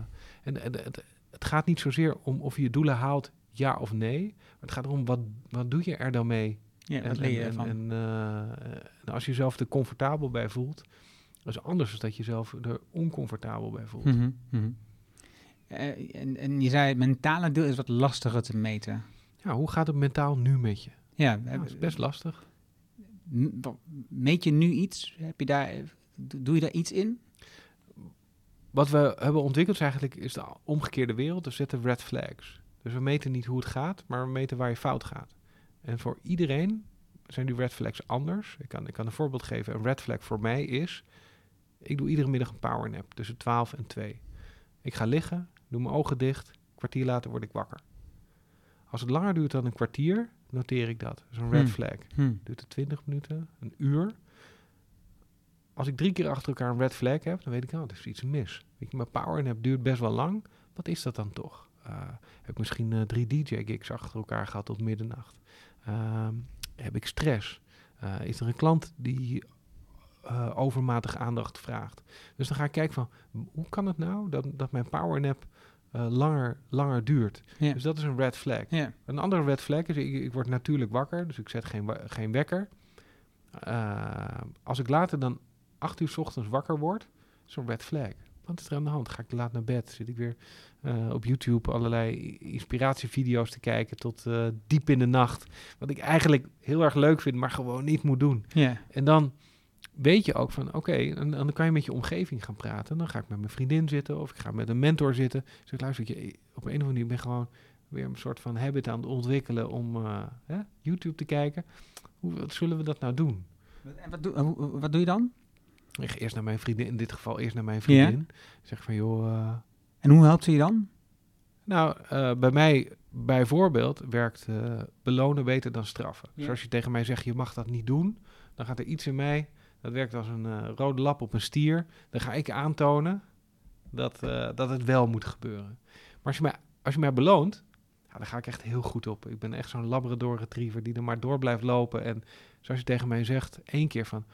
C: en en het, het gaat niet zozeer om of je je doelen haalt, ja of nee. Maar het gaat erom wat, wat doe je er dan mee
A: Ja,
C: en,
A: wat leer je
C: en,
A: ervan?
C: en, eh, en als je jezelf er comfortabel bij voelt, dat is anders dan dat je jezelf er oncomfortabel bij voelt.
A: Mhm, mhm. En, en je zei, het mentale deel is wat lastiger te meten.
C: Ja, hoe gaat het mentaal nu met je?
A: Ja,
C: Ja, dat is best lastig.
A: meet je nu iets? Heb je daar, do- doe je daar iets in?
C: wat we hebben ontwikkeld is eigenlijk is de omgekeerde wereld. We zetten red flags. Dus we meten niet hoe het gaat, maar we meten waar je fout gaat. En voor iedereen zijn die red flags anders. Ik kan, ik kan een voorbeeld geven. Een red flag voor mij is... Ik doe iedere middag een powernap tussen 12 en 2. Ik ga liggen, doe mijn ogen dicht. Een kwartier later word ik wakker. Als het langer duurt dan een kwartier, noteer ik dat. Een red
A: Hmm.
C: flag.
A: Hm.
C: Duurt het 20 minuten, een uur. Als ik drie keer achter elkaar een red flag heb, dan weet ik, oh, er is iets mis. Weet je, mijn powernap duurt best wel lang. Wat is dat dan toch? Eh, heb ik misschien eh, drie DJ-gigs achter elkaar gehad tot middernacht? Ehm, heb ik stress? Eh, is er een klant die overmatig aandacht vraagt? Dus dan ga ik kijken van, hoe kan het nou dat, dat mijn powernap eh, langer, langer duurt?
A: Ja.
C: Dus dat is een red flag.
A: Ja.
C: Een andere red flag is, ik, ik word natuurlijk wakker, dus ik zet geen, geen wekker. Eh, als ik later dan acht uur 's ochtends wakker word, is een red flag. Wat is er aan de hand? Ga ik te laat naar bed? Zit ik weer eh, op YouTube allerlei inspiratievideo's te kijken tot diep in de nacht. Wat ik eigenlijk heel erg leuk vind, maar gewoon niet moet doen.
A: Ja.
C: En dan weet je ook van, oké, en, en dan kan je met je omgeving gaan praten. Dan ga ik met mijn vriendin zitten of ik ga met een mentor zitten. Zeg, luister, je, op een of andere manier ben ik gewoon weer een soort van habit aan het ontwikkelen om eh, hè, YouTube te kijken. Hoe wat zullen we dat nou doen?
A: En wat, doe, wat doe je dan?
C: Ik ga eerst naar mijn vriendin, in dit geval eerst naar mijn vriendin. Zeg van, joh, eh,
A: En hoe helpt ze je dan?
C: nou, eh, bij mij bijvoorbeeld werkt belonen beter dan straffen.
A: Ja.
C: Dus als je tegen mij zegt, je mag dat niet doen, dan gaat er iets in mij, dat werkt als een eh, rode lap op een stier. Dan ga ik aantonen dat, eh, dat het wel moet gebeuren. Maar als je mij, als je mij beloont, ja, dan ga ik echt heel goed op. Ik ben echt zo'n Labrador retriever die er maar door blijft lopen. En zoals je tegen mij zegt, één keer van,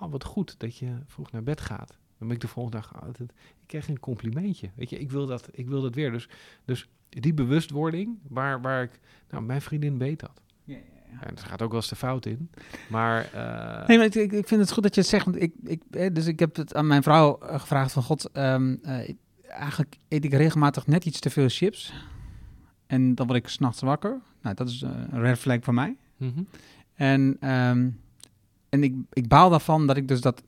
C: oh, wat goed dat je vroeg naar bed gaat. Dan ben ik de volgende dag, oh, dat- ik krijg een complimentje. Weet je, ik wil dat, ik wil dat weer. Dus, dus die bewustwording, waar, waar ik, nou, mijn vriendin weet dat.
A: Ja,
C: En er gaat ook wel eens de fout in. Maar, eh,
A: Nee, maar ik, ik vind het goed dat je het zegt. Want ik, ik, eh, dus ik heb het aan mijn vrouw eh, gevraagd van... God, ehm, eh, eigenlijk eet ik regelmatig net iets te veel chips. En dan word ik s'nachts wakker. Nou, dat is een red flag voor mij.
C: mhm.
A: En, ehm, en ik, ik baal daarvan dat ik dus dat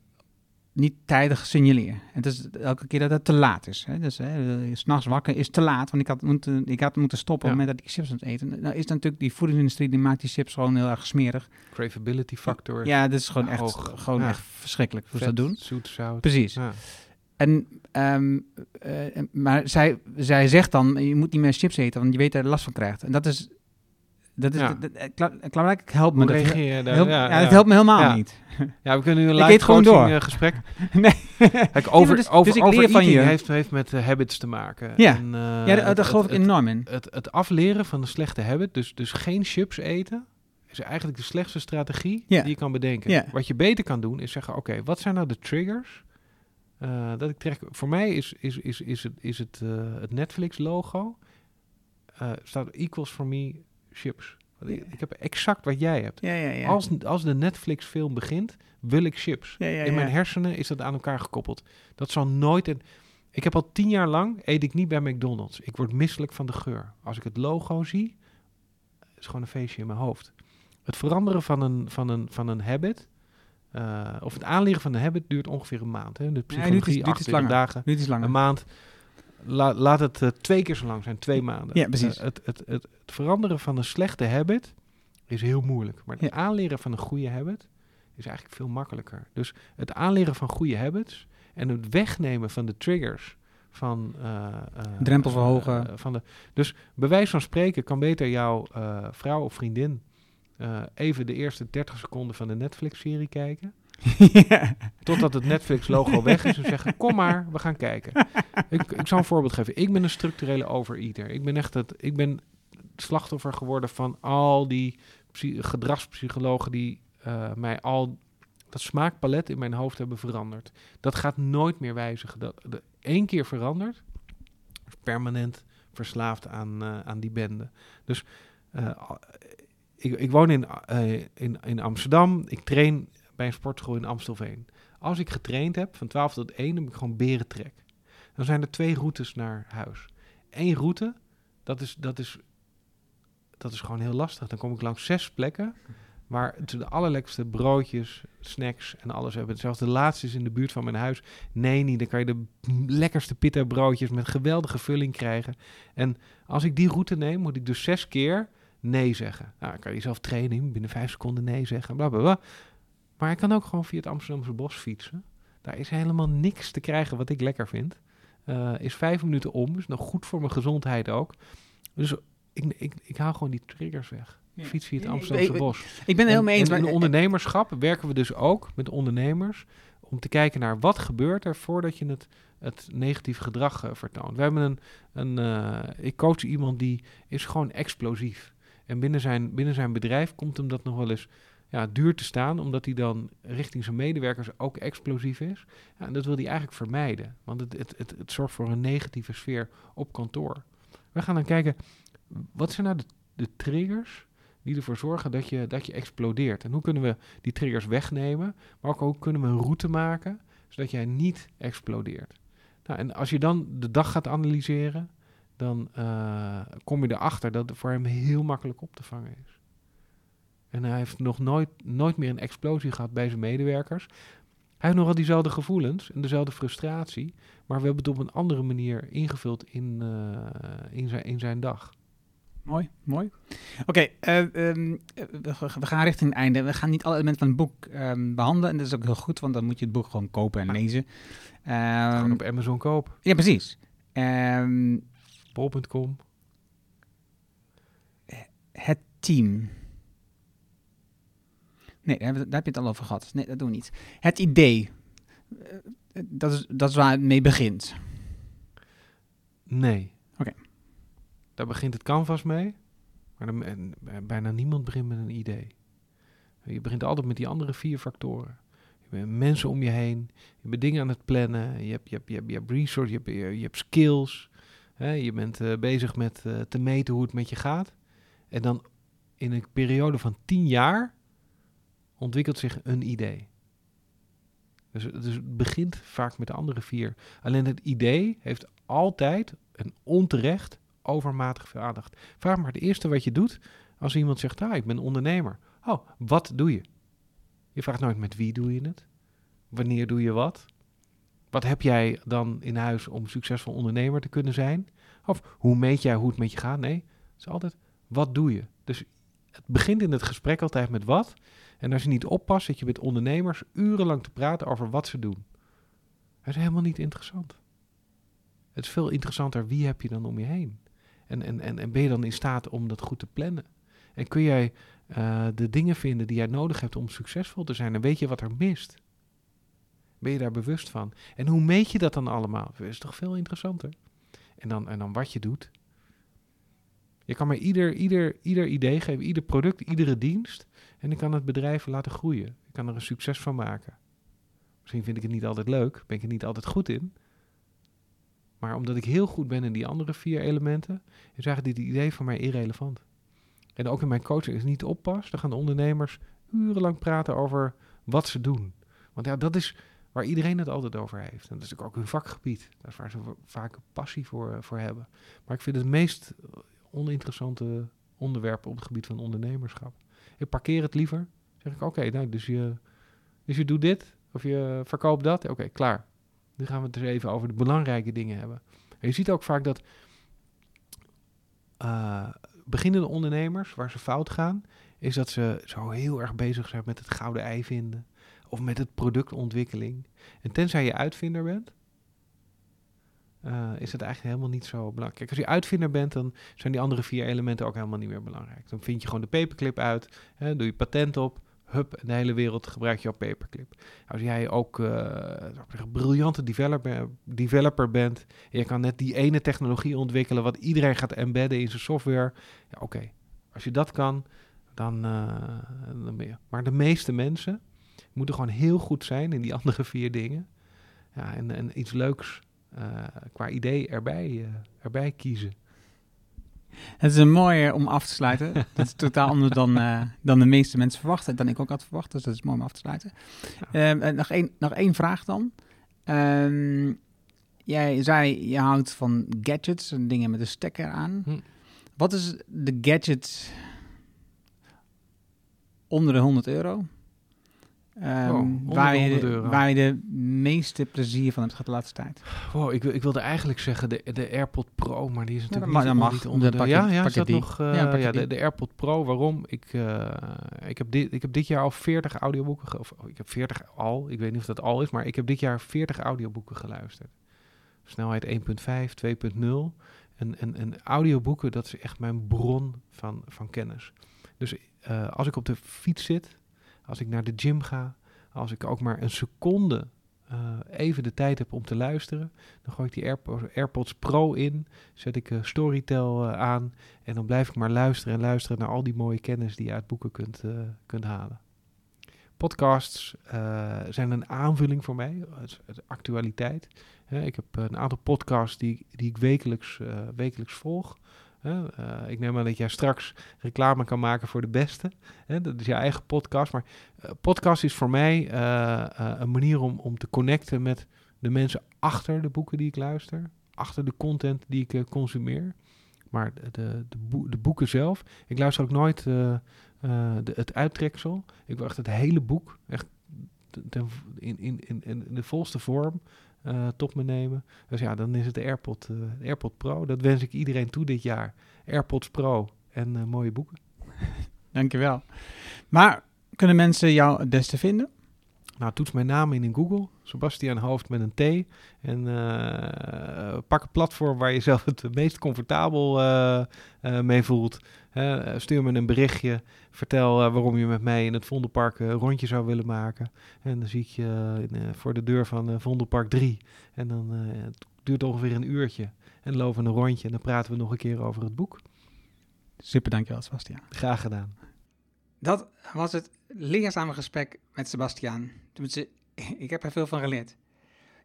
A: niet tijdig signaleer. Het is elke keer dat het te laat is. Hè? Dus eh, s'nachts wakker is te laat, want ik had moeten, ik had moeten stoppen
C: Ja.
A: met dat ik chips aan het eten. Nou is natuurlijk die voedingsindustrie, die maakt die chips gewoon heel erg smerig.
C: Cravability factor.
A: Ja, dat is gewoon echt,
C: hoog.
A: gewoon
C: Ja.
A: echt verschrikkelijk hoe ze dat doen.
C: Zoet, zout.
A: Precies.
C: Ja.
A: En, ehm, eh, maar zij, zij zegt dan, je moet niet meer chips eten, want je weet dat je er last van krijgt. En dat is, dat is,
C: Ja.
A: dat, kla- klaarblijkelijk helpt me dat.
C: ja,
A: ja, het helpt me helemaal niet.
C: Ja, we kunnen nu een
A: Ik
C: live
A: eet gewoon door.
C: eh, gesprek.
A: nee.
C: Kijk, over,
A: dus-
C: over,
A: dus ik leer van je.
C: heeft, heeft met eh, habits te maken.
A: Ja.
C: En, eh,
A: Ja, daar,
C: het-
A: daar geloof ik enorm in.
C: het, het afleren van een slechte habit, dus, dus geen chips eten, is eigenlijk de slechtste strategie
A: Ja.
C: die je kan bedenken.
A: Ja.
C: Wat je beter kan doen, is zeggen, oké, wat zijn nou de triggers? eh, dat ik trek, voor mij is, is, is, is het, is het, eh, het Netflix-logo, eh, staat equals for me chips. Ik, heb exact wat jij hebt.
A: Ja, ja, ja.
C: Als, als de Netflix-film begint, wil ik chips.
A: ja, ja,
C: In mijn
A: ja.
C: hersenen is dat aan elkaar gekoppeld. Dat zal nooit... Een... Ik heb al tien jaar lang eet ik niet bij McDonald's. Ik word misselijk van de geur. Als ik het logo zie, is gewoon een feestje in mijn hoofd. Het veranderen van een, van een, van een habit, eh, of het aanleren van een habit, duurt ongeveer een maand. Hè? De psychologie,
A: iets- duurt iets
C: 28
A: langer.
C: dagen,
A: Nu is langer.
C: een maand. La- laat het eh, twee keer zo lang zijn, twee maanden.
A: Ja, precies.
C: Eh, het, het, het, het veranderen van een slechte habit is heel moeilijk. Maar het
A: Ja.
C: aanleren van een goede habit is eigenlijk veel makkelijker. Dus het aanleren van goede habits en het wegnemen van de triggers van... eh,
A: Drempels
C: eh,
A: verhogen.
C: van de, dus bij wijze van spreken kan beter jouw vrouw of vriendin... even de eerste 30 seconden van de Netflix-serie kijken. Totdat het Netflix-logo weg is en zeggen: Kom maar, we gaan kijken. Ik, ik zal een voorbeeld geven. Ik ben een structurele overeater. Ik ben echt het, ik ben slachtoffer geworden van al die psy- gedragspsychologen die eh, mij al dat smaakpalet in mijn hoofd hebben veranderd. Dat gaat nooit meer wijzigen. Dat, één keer veranderd, permanent verslaafd aan, eh, aan die bende. Dus eh, ik, ik woon in, in, in Amsterdam. Ik train bij een sportschool in Amstelveen. Als ik getraind heb, van 12 tot 1, dan heb ik gewoon berentrek. Dan zijn er twee routes naar huis. Eén route, dat is, dat is, dat is gewoon heel lastig. Dan kom ik langs zes plekken waar de allerlekkerste broodjes, snacks en alles hebben. Zelfs de laatste is in de buurt van mijn huis. Nee, niet. Dan kan je de lekkerste pita broodjes met geweldige vulling krijgen. En als ik die route neem, moet ik dus zes keer nee zeggen. Nou, dan kan je zelf trainen, binnen vijf seconden nee zeggen, bla bla bla. Maar ik kan ook gewoon via het Amsterdamse bos fietsen. Daar is helemaal niks te krijgen wat ik lekker vind. Uh, is vijf minuten om, is nog goed voor mijn gezondheid ook. Dus ik, ik, ik haal gewoon die triggers weg. Ja. Fiets via het Amsterdamse
A: ik,
C: bos.
A: Ik ben het heel mee eens.
C: in ondernemerschap werken we dus ook met ondernemers om te kijken naar wat gebeurt er voordat je het, het negatieve gedrag uh, vertoont. We hebben een, een uh, ik coach iemand die is gewoon explosief. En binnen zijn, binnen zijn bedrijf komt hem dat nog wel eens duur te staan, omdat hij dan richting zijn medewerkers ook explosief is. Ja, en dat wil hij eigenlijk vermijden, want het, het, het, zorgt voor een negatieve sfeer op kantoor. We gaan dan kijken, wat zijn nou de, de triggers die ervoor zorgen dat je, dat je explodeert? En hoe kunnen we die triggers wegnemen, maar ook hoe kunnen we een route maken, zodat jij niet explodeert? Nou, en als je dan de dag gaat analyseren, dan uh, kom je erachter dat het voor hem heel makkelijk op te vangen is. En hij heeft nog nooit, nooit meer een explosie gehad bij zijn medewerkers. Hij heeft nog wel diezelfde gevoelens en dezelfde frustratie, maar we hebben het op een andere manier ingevuld in, uh, in, zijn, in zijn dag.
A: Mooi, mooi. Oké, okay, uh, um, we, gaan richting het einde. We gaan niet alle elementen van het boek um, behandelen. En dat is ook heel goed, want dan moet je het boek gewoon kopen en lezen.
C: Um, gewoon op Amazon kopen.
A: Ja, precies.
C: Bol.com.
A: Het team. Nee, daar, heb je het al over gehad. Nee, dat doen we niet. Het idee. Dat is, dat is waar het mee begint.
C: Nee.
A: Oké.
C: Daar begint het canvas mee. Maar dan, bijna niemand begint met een idee. Je begint altijd met die andere vier factoren. Je hebt mensen om je heen. Je bent dingen aan het plannen. Je hebt, je hebt, je hebt, je hebt resources, je hebt, je hebt skills. Hè? Je bent uh, bezig met uh, te meten hoe het met je gaat. En dan in een periode van tien jaar ontwikkelt zich een idee. Dus, dus het begint vaak met de andere vier. Alleen het idee heeft altijd en onterecht overmatig veel aandacht. Vraag maar het eerste wat je doet als iemand zegt, ah, ik ben ondernemer. Oh, wat doe je? Je vraagt nooit met wie doe je het? Wanneer doe je wat? Wat heb jij dan in huis om succesvol ondernemer te kunnen zijn? Of hoe meet jij hoe het met je gaat? Nee, het is altijd wat doe je? Dus het begint in het gesprek altijd met wat. En als je niet oppast, zit je met ondernemers urenlang te praten over wat ze doen. Dat is helemaal niet interessant. Het is veel interessanter wie heb je dan om je heen. En, en, en, en ben je dan in staat om dat goed te plannen? En kun jij uh, de dingen vinden die jij nodig hebt om succesvol te zijn? En weet je wat er mist? Ben je daar bewust van? En hoe meet je dat dan allemaal? Dat is toch veel interessanter? En dan, en dan wat je doet. Je kan maar ieder, ieder, ieder idee geven, ieder product, iedere dienst. En ik kan het bedrijf laten groeien. Ik kan er een succes van maken. Misschien vind ik het niet altijd leuk, ben ik er niet altijd goed in. Maar omdat ik heel goed ben in die andere vier elementen, is eigenlijk dit idee voor mij irrelevant. En ook in mijn coaching is niet oppas. Dan gaan de ondernemers urenlang praten over wat ze doen. Want ja, dat is waar iedereen het altijd over heeft. En dat is ook hun vakgebied. Dat is waar ze vaak passie voor, uh, voor hebben. Maar ik vind het meest oninteressante onderwerp op het gebied van ondernemerschap. Ik parkeer het liever. Zeg ik, oké, nou, dus, je, dus je doet dit of je verkoopt dat. Oké, klaar. Nu gaan we het dus even over de belangrijke dingen hebben. En je ziet ook vaak dat uh, beginnende ondernemers, waar ze fout gaan, is dat ze zo heel erg bezig zijn met het gouden ei vinden. Of met het productontwikkeling. En tenzij je uitvinder bent, uh, is het eigenlijk helemaal niet zo belangrijk. Kijk, als je uitvinder bent, dan zijn die andere vier elementen ook helemaal niet meer belangrijk. Dan vind je gewoon de paperclip uit, hè, doe je patent op, hup, de hele wereld gebruikt jouw paperclip. Als jij ook uh, een briljante developer, developer bent, en je kan net die ene technologie ontwikkelen wat iedereen gaat embedden in zijn software, ja, oké. Als je dat kan, dan, uh, dan ben. Maar de meeste mensen moeten gewoon heel goed zijn in die andere vier dingen. Ja, en, en iets leuks qua idee erbij, uh, erbij kiezen.
A: Het is een mooie om af te sluiten. dat is totaal anders dan, uh, dan de meeste mensen verwachten. Dan ik ook had verwacht, dus dat is mooi om af te sluiten. Ja. Ehm, nog, één, nog één vraag dan. Um, jij zei, je houdt van gadgets en dingen met een stekker aan. Hm. Wat is de gadget onder de 100 euro. Ehm, waar, je
C: 100
A: de,
C: euro.
A: waar je de meeste plezier van hebt gehad de laatste tijd.
C: Wow, ik, ik wilde eigenlijk zeggen de, de AirPod Pro, maar die is natuurlijk
A: dat
C: niet,
A: mag- dat
C: niet
A: mag.
C: onder de...
A: pak je-
C: ja, ja,
A: die.
C: nog... eh,
A: Ja,
C: ja, de, de AirPod Pro, waarom? Ik, eh, ik, heb dit, ik heb dit jaar al 40 audioboeken... Of, oh, ik heb 40 al, ik weet niet of dat al is, maar ik heb dit jaar 40 audioboeken geluisterd. Snelheid 1.5, 2.0. En, en, en audioboeken, dat is echt mijn bron van, van kennis. Dus eh, als ik op de fiets zit, als ik naar de gym ga, als ik ook maar een seconde eh, even de tijd heb om te luisteren, dan gooi ik die AirPods, Pro in, zet ik eh, Storytel eh, aan en dan blijf ik maar luisteren en luisteren naar al die mooie kennis die je uit boeken kunt, kunt halen. Podcasts zijn een aanvulling voor mij, het, actualiteit. Ik heb een aantal podcasts die, die ik wekelijks, wekelijks volg. Eh, ik neem aan dat jij straks reclame kan maken voor de beste. Dat is je eigen podcast. Maar eh, podcast is voor mij eh, een manier om, om te connecten met de mensen achter de boeken die ik luister. Achter de content die ik consumeer. Maar de, de, de, de boeken zelf. Ik luister ook nooit de, het uittreksel. Ik wil echt het hele boek. Echt in, in, in, in de volste vorm eh, tot me nemen. Dus ja, dan is het de AirPod, de AirPod Pro. Dat wens ik iedereen toe dit jaar. AirPods Pro en eh, mooie boeken.
A: Dankjewel. Maar kunnen mensen jou het beste vinden?
C: Nou, toets mijn naam in in Google. Sebastian Hoofd met een T. En pak een platform waar je zelf het meest comfortabel mee voelt. Hè, eh, stuur me een berichtje. Vertel eh, waarom je met mij in het Vondelpark een rondje zou willen maken. En dan zie ik je in, eh, voor de deur van eh, Vondelpark 3. En dan eh, het duurt ongeveer een uurtje. En dan lopen we een rondje en dan praten we nog een keer over het boek.
A: Super, dankjewel Sebastian.
C: Graag gedaan.
A: Dat was het leerzame gesprek met Sebastian. Tenminste, ik heb er veel van geleerd.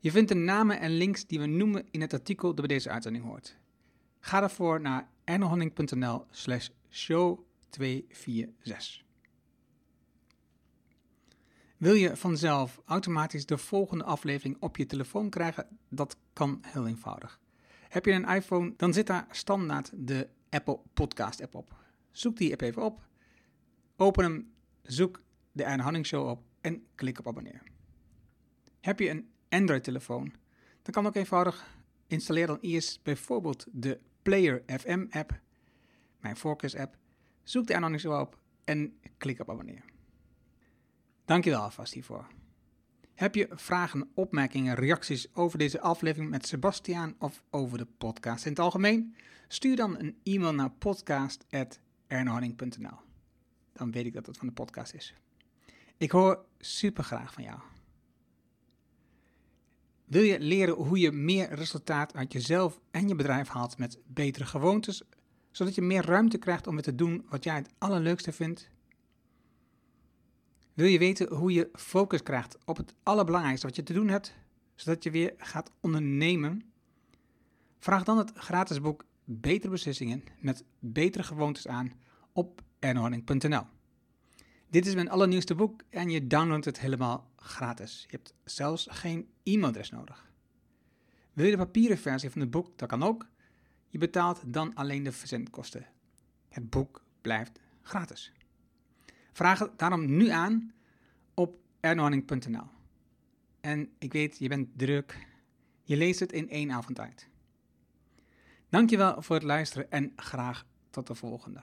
A: Je vindt de namen en links die we noemen in het artikel dat bij deze uitzending hoort. Ga daarvoor naar ernohanning.nl slash show 246. Wil je vanzelf automatisch de volgende aflevering op je telefoon krijgen? Dat kan heel eenvoudig. Heb je een iPhone, dan zit daar standaard de Apple Podcast app op. Zoek die app even op Open hem, zoek de Erne Show op en klik op abonneer. Heb je een Android-telefoon, dan kan ook eenvoudig installeer dan eerst bijvoorbeeld de Player FM app, mijn Focus-app. Zoek de Show op en klik op abonneer. Dankjewel alvast hiervoor. Heb je vragen, opmerkingen, reacties over deze aflevering met Sebastiaan of over de podcast in het algemeen? Stuur dan een e-mail naar podcast.ernohanning.nl dan weet ik dat het van de podcast is. Ik hoor super graag van jou. Wil je leren hoe je meer resultaat uit jezelf en je bedrijf haalt met betere gewoontes, zodat je meer ruimte krijgt om weer te doen wat jij het allerleukste vindt? Wil je weten hoe je focus krijgt op het allerbelangrijkste wat je te doen hebt, zodat je weer gaat ondernemen? Vraag dan het gratis boek Betere Beslissingen met betere gewoontes aan op ernohanning.nl. Dit is mijn allernieuwste boek en je downloadt het helemaal gratis. Je hebt zelfs geen e-mailadres nodig. Wil je de papieren versie van het boek? Dat kan ook. Je betaalt dan alleen de verzendkosten. Het boek blijft gratis. Vraag het daarom nu aan op ernohanning.nl. En ik weet, je bent druk. Je leest het in één avond uit. Dankjewel voor het luisteren en graag tot de volgende.